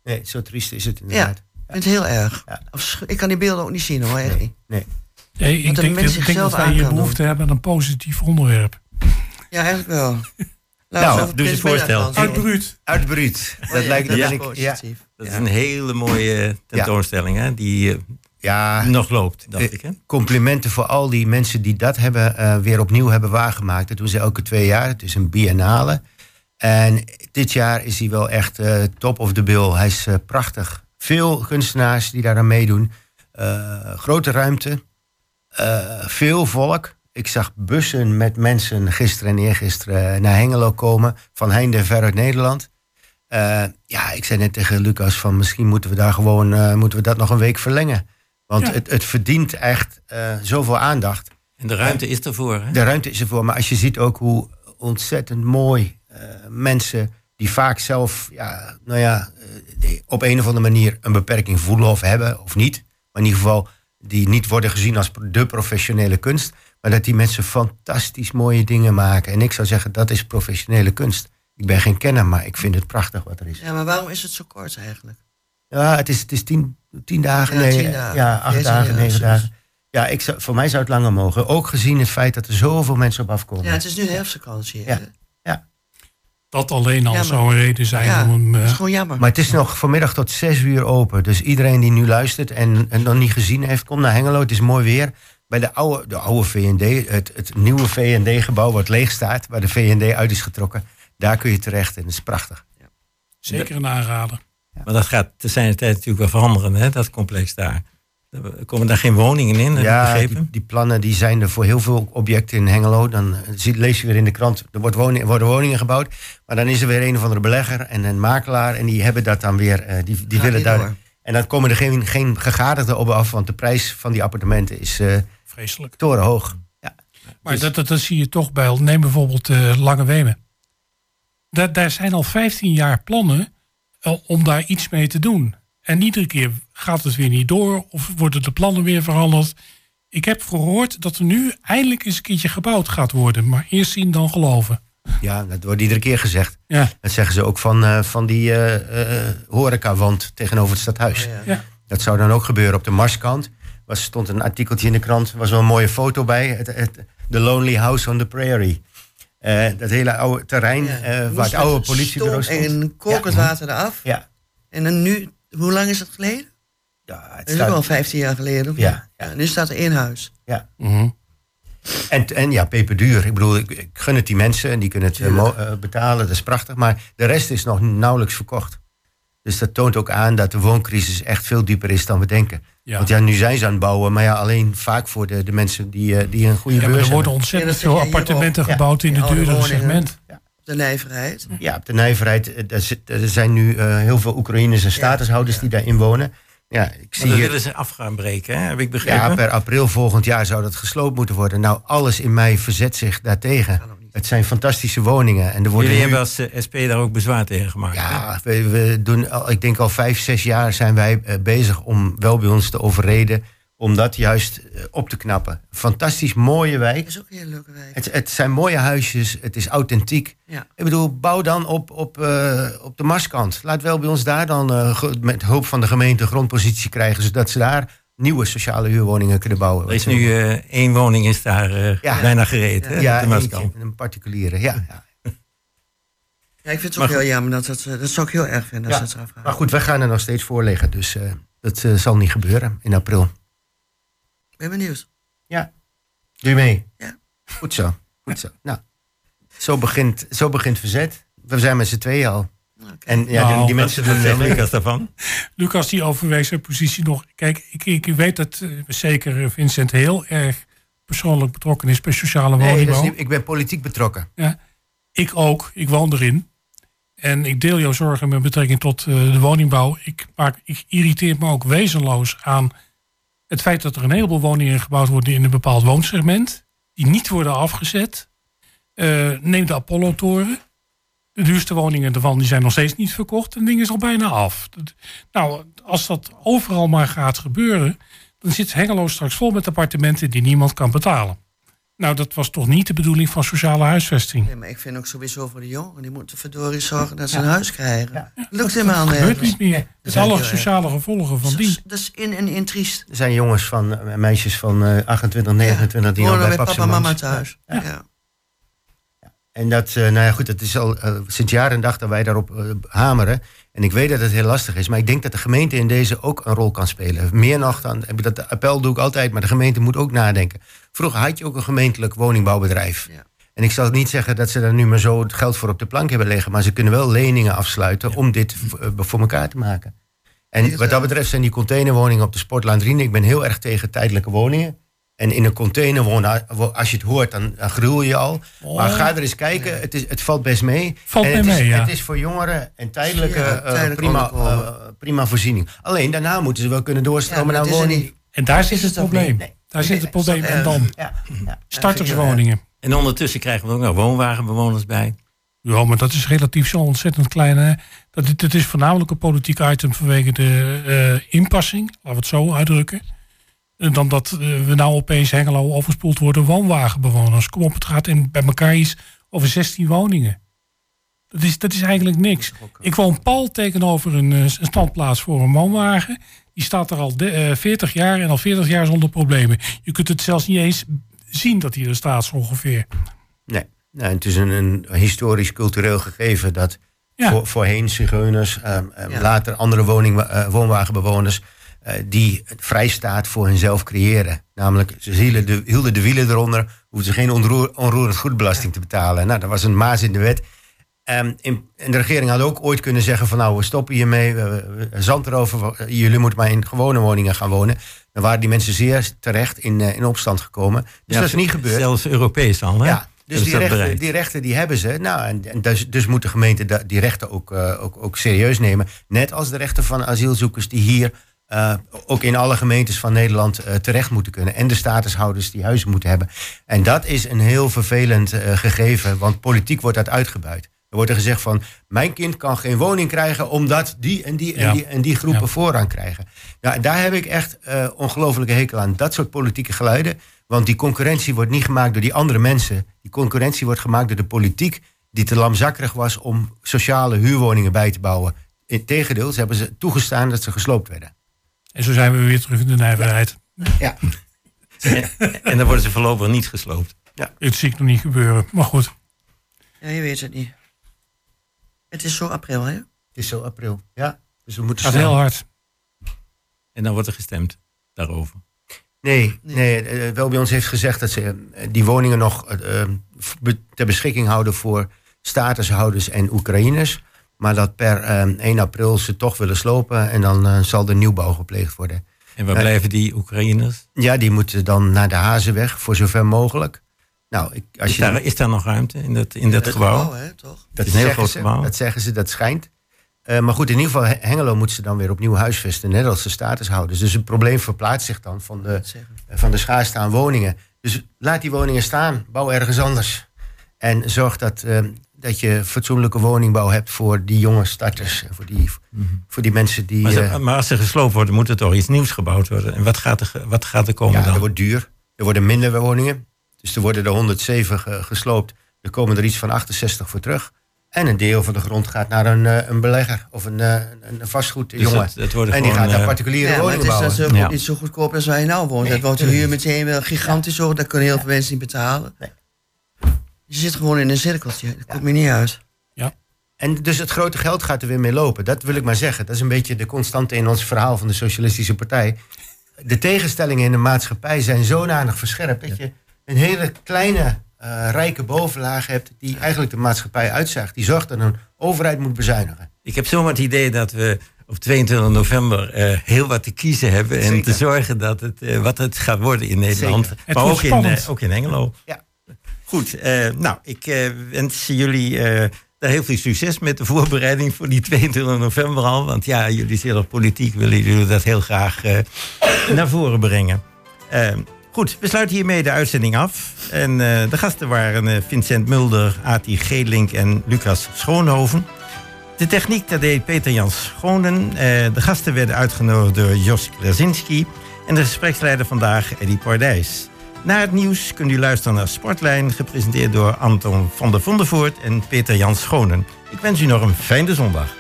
nee zo triest is het inderdaad. Ja, ik vind het heel erg. Ja. Ik kan die beelden ook niet zien hoor, echt niet. Nee. nee ik denk, ik denk dat wij hier behoefte doen. hebben aan een positief onderwerp. Ja, eigenlijk wel. Nou, nou doe je voorstel. Uit Bruut. Uit Bruut. Dat, oh, ja, lijkt dat ja. ik, positief. Ja. Dat is een hele mooie tentoonstelling, hè? Die ja, nog loopt, dacht eh, ik. Hè? Complimenten voor al die mensen die dat hebben, uh, weer opnieuw hebben waargemaakt. Dat doen ze elke twee jaar. Het is een biennale. En dit jaar is hij wel echt uh, top of the bill. Hij is uh, prachtig. Veel kunstenaars die daaraan meedoen. grote ruimte. veel volk. Ik zag bussen met mensen gisteren en eergisteren naar Hengelo komen. Van heinde ver uit Nederland. Uh, ja, ik zei net tegen Lucas van misschien moeten we daar gewoon uh, moeten we dat nog een week verlengen. Want ja. het, het, verdient echt uh, zoveel aandacht. En de ruimte is ervoor, hè? De ruimte is ervoor. Maar als je ziet ook hoe ontzettend mooi mensen die vaak zelf, ja, nou ja, op een of andere manier een beperking voelen of hebben of niet. Maar in ieder geval die niet worden gezien als de professionele kunst. Maar dat die mensen fantastisch mooie dingen maken. En ik zou zeggen, dat is professionele kunst. Ik ben geen kenner, maar ik vind het prachtig wat er is. Ja, maar waarom is het zo kort eigenlijk? Ja, het is, het is tien, tien dagen. Ja, nee, tien dagen. ja acht Deze dagen, negen dagen. Ja, ik zou, voor mij zou het langer mogen. Ook gezien het feit dat er zoveel mensen op afkomen. Ja, het is nu herfstvakantie. Ja. ja. Dat alleen al Ja, maar- zou een reden zijn Ja, om hem... dat eh, is gewoon jammer. Maar het is nog vanmiddag tot zes uur open. Dus iedereen die nu luistert en, en nog niet gezien heeft, kom naar Hengelo. Het is mooi weer. Bij de oude, de oude VND, het, het nieuwe VND-gebouw wat leeg staat, waar de VND uit is getrokken. Daar kun je terecht en dat is prachtig. zeker een aanrader. Maar dat gaat te zijn tijd natuurlijk wel veranderen, hè? Dat complex daar. Er komen daar geen woningen in, heb ik Ja, begrepen? die, die plannen die zijn er voor heel veel objecten in Hengelo. Dan zie- lees je weer in de krant, er wordt woning, worden woningen gebouwd. Maar dan is er weer een of andere belegger en een makelaar. En die hebben dat dan weer, eh, die, die willen daar... door. En dan komen er geen, geen gegadigden op af, want de prijs van die appartementen is eh, Vreselijk. torenhoog. Ja. Maar dat, dat, dat zie je toch bij... Neem bijvoorbeeld eh, Lange Wemen. daar, daar zijn al 15 jaar plannen eh, om daar iets mee te doen. En iedere keer gaat het weer niet door of worden de plannen weer veranderd. Ik heb gehoord dat er nu eindelijk eens een keertje gebouwd gaat worden. Maar eerst zien dan geloven. Ja, dat wordt iedere keer gezegd. Ja, Dat zeggen ze ook van, eh, van die eh, eh, horecawand tegenover het stadhuis. ja. Dat zou dan ook gebeuren op de Marskant. Er stond een artikeltje in de krant, er was wel een mooie foto bij. Het, het, the Lonely House on the Prairie. Eh, dat hele oude terrein Ja. eh, waar het oude politiebureau stond. En kokend Ja. water eraf. Ja, En dan nu, hoe lang is dat geleden? ja, het Dat is ook al 15 jaar geleden. Ja, ja. nu staat er één huis. ja. Mhm. En, en ja, peperduur. Ik bedoel, ik, ik gun het die mensen en die kunnen het mo- eh, betalen. Dat is prachtig. Maar de rest is nog nauwelijks verkocht. Dus dat toont ook aan dat de wooncrisis echt veel dieper is dan we denken. Ja. Want ja, nu zijn ze aan het bouwen, maar ja, alleen vaak voor de, de mensen die, eh, die een goede Ja, beurs er worden hebben. ontzettend veel appartementen ook. Ja. gebouwd in het duurdere segment. Op de nijverheid. Ja, op de nijverheid, eh, er zijn nu eh, heel veel Oekraïners en statushouders die daarin wonen. Ja, ik Maar zie dat hier, willen ze af gaan breken, hè? heb ik begrepen. ja, per april volgend jaar zou dat gesloopt moeten worden. Nou, alles in mij verzet zich daartegen. Het zijn fantastische woningen. En er worden Jullie nu- hebben als eh, SP daar ook bezwaar tegen gemaakt. Ja, we, we doen al, ik denk al vijf, zes jaar zijn wij eh, bezig om wel bij ons te overreden. Om dat juist eh, op te knappen. Fantastisch mooie wijk. Dat is ook een hele leuke wijk. Het, het zijn mooie huisjes, het is authentiek. Ja. Ik bedoel, bouw dan op, op, eh, op de Marskant. Laat wel bij ons daar dan met hulp van de gemeente grondpositie krijgen, zodat ze daar nieuwe sociale huurwoningen kunnen bouwen. Er is nu eh, één woning is daar eh, Ja. bijna gereed. hè, ja, Maaskamp. eentje, een particuliere. Ja, ja. Ja, ik vind het Maar ook heel jammer. Dat, dat, dat zou ik heel erg vinden als Ja, dat eraf gaat. Maar goed, wij gaan er nog steeds voor liggen, dus eh, dat eh, zal niet gebeuren in april. Ben benieuwd. Doe je mee? Ja. Goed zo. Goed zo. Nou, zo begint, zo begint verzet. We zijn met z'n tweeën al. En ja, die, Nou, die mensen doen mee. Lucas daarvan? Lucas die overweegt zijn positie nog. Kijk, ik, ik weet dat eh, zeker Vincent heel erg persoonlijk betrokken is bij sociale Nee, dat is woningbouw. niet- ik ben politiek betrokken. Ja, ik ook. Ik woon erin. En ik deel jouw zorgen met betrekking tot eh, de woningbouw. Ik, maak, ik irriteer me ook wezenloos aan het feit dat er een heleboel woningen gebouwd worden in een bepaald woonsegment. Die niet worden afgezet. Eh, neem de Apollo-toren. De duurste woningen ervan die zijn nog steeds niet verkocht. En het ding is al bijna af. Nou, als dat overal maar gaat gebeuren... dan zit Hengelo straks vol met appartementen die niemand kan betalen. Nou, dat was toch niet de bedoeling van sociale huisvesting. Ja, maar ik vind ook sowieso voor de jongeren, die moeten verdorie zorgen dat ze een huis krijgen. Lukt helemaal Dat gebeurt niet meer. Met zijn alle sociale gevolgen van die. dat is in en in triest. Er zijn jongens van, eh, meisjes van eh, 28, 29 die al bij bij papa en mama thuis. Ja. En dat, eh, nou ja, goed, het is al eh, sinds jaar en dag dat wij daarop eh, hameren. En ik weet dat het heel lastig is, maar ik denk dat de gemeente in deze ook een rol kan spelen. Meer nog dan, heb ik dat appel doe ik altijd, maar de gemeente moet ook nadenken. Vroeger had je ook een gemeentelijk woningbouwbedrijf. Ja. En ik zal niet zeggen dat ze daar nu maar zo het geld voor op de plank hebben liggen, maar ze kunnen wel leningen afsluiten om dit voor elkaar te maken. En wat dat betreft zijn die containerwoningen op de Sportlandrine, ik ben heel erg tegen tijdelijke woningen. En in een container wonen, als je het hoort, dan, dan gruwel je al. Maar ga er eens kijken, het, is, het valt best mee. Valt en mee het is, mee, ja. Het is voor jongeren en tijdelijke, Ja, eh, tijdelijk prima, eh, prima voorziening. Alleen daarna moeten ze wel kunnen doorstromen naar dat is woning. niet. En daar zit is het het probleem. Nee. Daar zit het probleem. En dan ja. starterswoningen. En ondertussen krijgen we ook nog woonwagenbewoners bij. Ja, maar dat is relatief zo ontzettend klein. Hè? Dat, dit- dit is voornamelijk een politiek item vanwege de eh, inpassing. Laten we het zo uitdrukken. En dan dat eh, we nou opeens Hengelo overspoeld worden woonwagenbewoners. Kom op, het gaat in, bij elkaar iets over 16 woningen. Dat is, dat is eigenlijk niks. Ik woon pal tegenover een, eh, een standplaats voor een woonwagen. Die staat er al de, eh, 40 jaar en al 40 jaar zonder problemen. Je kunt het zelfs niet eens zien dat hij er staat zo ongeveer. Nee. Nou, het is een, een historisch-cultureel gegeven dat Ja. voor, voorheen zigeuners, Ja. later andere woning, eh, woonwagenbewoners, eh, die vrijstaat voor hunzelf creëren. Namelijk, ze hielden de, hielden de wielen eronder, hoefden ze geen onroer, onroerend goedbelasting te betalen. Nou, dat was een maas in de wet. Ehm, in, en de regering had ook ooit kunnen zeggen van nou, we stoppen hiermee, we, we- zand erover, jullie moeten maar in gewone woningen gaan wonen. Dan waren die mensen zeer terecht in, eh, in opstand gekomen. Dus dat is niet gebeurd. Zelfs Europees al, hè? Ja, dus die rechten, die rechten die hebben ze. Nou, en, en dus, dus moet de gemeente die rechten ook, eh, ook, ook serieus nemen. Net als de rechten van asielzoekers die hier eh, ook in alle gemeentes van Nederland eh, terecht moeten kunnen. En de statushouders die huizen moeten hebben. En dat is een heel vervelend eh, gegeven, want politiek wordt dat uitgebuit. Dan wordt er gezegd van, mijn kind kan geen woning krijgen omdat die en die en Ja. die en die groepen Ja. voorrang krijgen. Nou, daar heb ik echt ongelofelijke hekel aan. Dat soort politieke geluiden. Want die concurrentie wordt niet gemaakt door die andere mensen. Die concurrentie wordt gemaakt door de politiek die te lamzakkerig was om sociale huurwoningen bij te bouwen. Integendeel, ze hebben ze toegestaan dat ze gesloopt werden. En zo zijn we weer terug in de nijverheid. Ja. En, en dan worden ze voorlopig niet gesloopt. Het zie ik nog niet gebeuren. Maar goed. Ja, je weet het niet. Het is zo april, hè? Het is zo april. Ja. Dus we moeten Gaat heel hard. En dan wordt er gestemd daarover. Nee, nee eh, wel bij ons heeft gezegd dat ze eh, die woningen nog eh, ter beschikking houden voor statushouders en Oekraïners. Maar dat per eh, 1 april ze toch willen slopen en dan eh, zal er nieuwbouw gepleegd worden. En waar Eh, blijven die Oekraïners? Ja, die moeten dan naar de Hazenweg voor zover mogelijk. Nou, ik, als Is je daar, is daar nog ruimte in dat, in dat Het gebouw? hè, toch? dat, is een heel zeggen groot ze, gebouw. dat zeggen ze, dat schijnt. Eh, maar goed, in ieder geval, He- Hengelo moet ze dan weer opnieuw huisvesten, net als de statushouders. Dus het probleem verplaatst zich dan van de, van de schaarste aan woningen. Dus laat die woningen staan, bouw ergens anders. En zorg dat, eh, dat je fatsoenlijke woningbouw hebt voor die jonge starters. en Voor die, voor die mensen die... Maar, ze- eh, maar als ze gesloopt worden, moet er toch iets nieuws gebouwd worden. En wat gaat er, wat gaat er komen ja, dan? dat wordt duur. Er worden minder woningen. Dus er worden er 107 ge- gesloopt. Er komen er iets van 68 voor terug. En een deel van de grond gaat naar een, eh, een belegger of een, eh, een, een vastgoedjongen. Dus het, het en die gewoon, gaat daar eh, particuliere Ja, maar het woningen is bouwen. natuurlijk Ja. ook niet zo goedkoop als waar je nou woont. Nee, dat wordt de huur meteen wel gigantisch hoog. Dat kunnen heel veel mensen niet betalen. Nee. Je zit gewoon in een cirkeltje. Dat komt me niet uit. En dus het grote geld gaat er weer mee lopen. Dat wil ik maar zeggen. Dat is een beetje de constante in ons verhaal van de Socialistische Partij. De tegenstellingen in de maatschappij zijn zodanig verscherpt dat je een hele kleine, eh, rijke bovenlaag hebt die eigenlijk de maatschappij uitzaagt. Die zorgt dat een overheid moet bezuinigen. Ik heb zomaar het idee dat we op 22 november eh, heel wat te kiezen hebben. En te zorgen dat het, eh, wat het gaat worden in Nederland. Zeker. Maar ook in, ook in Engelo. Ja. Goed, eh, nou, ik eh, wens jullie eh, daar heel veel succes met de voorbereiding voor die 22 november al. Want ja, jullie zijn politiek, willen jullie dat heel graag naar voren brengen. Goed, we sluiten hiermee de uitzending af. En de gasten waren Vincent Mulder, Ati Geelink en Lucas Schoonhoven. De techniek dat deed Peter Jans Schonen. Eh, de gasten werden uitgenodigd door Jos Krasinski. En de gespreksleider vandaag Eddie Pardijs. Na het nieuws kunt u luisteren naar Sportlijn, gepresenteerd door Anton van der Vondervoort en Peter Jans Schonen. Ik wens u nog een fijne zondag.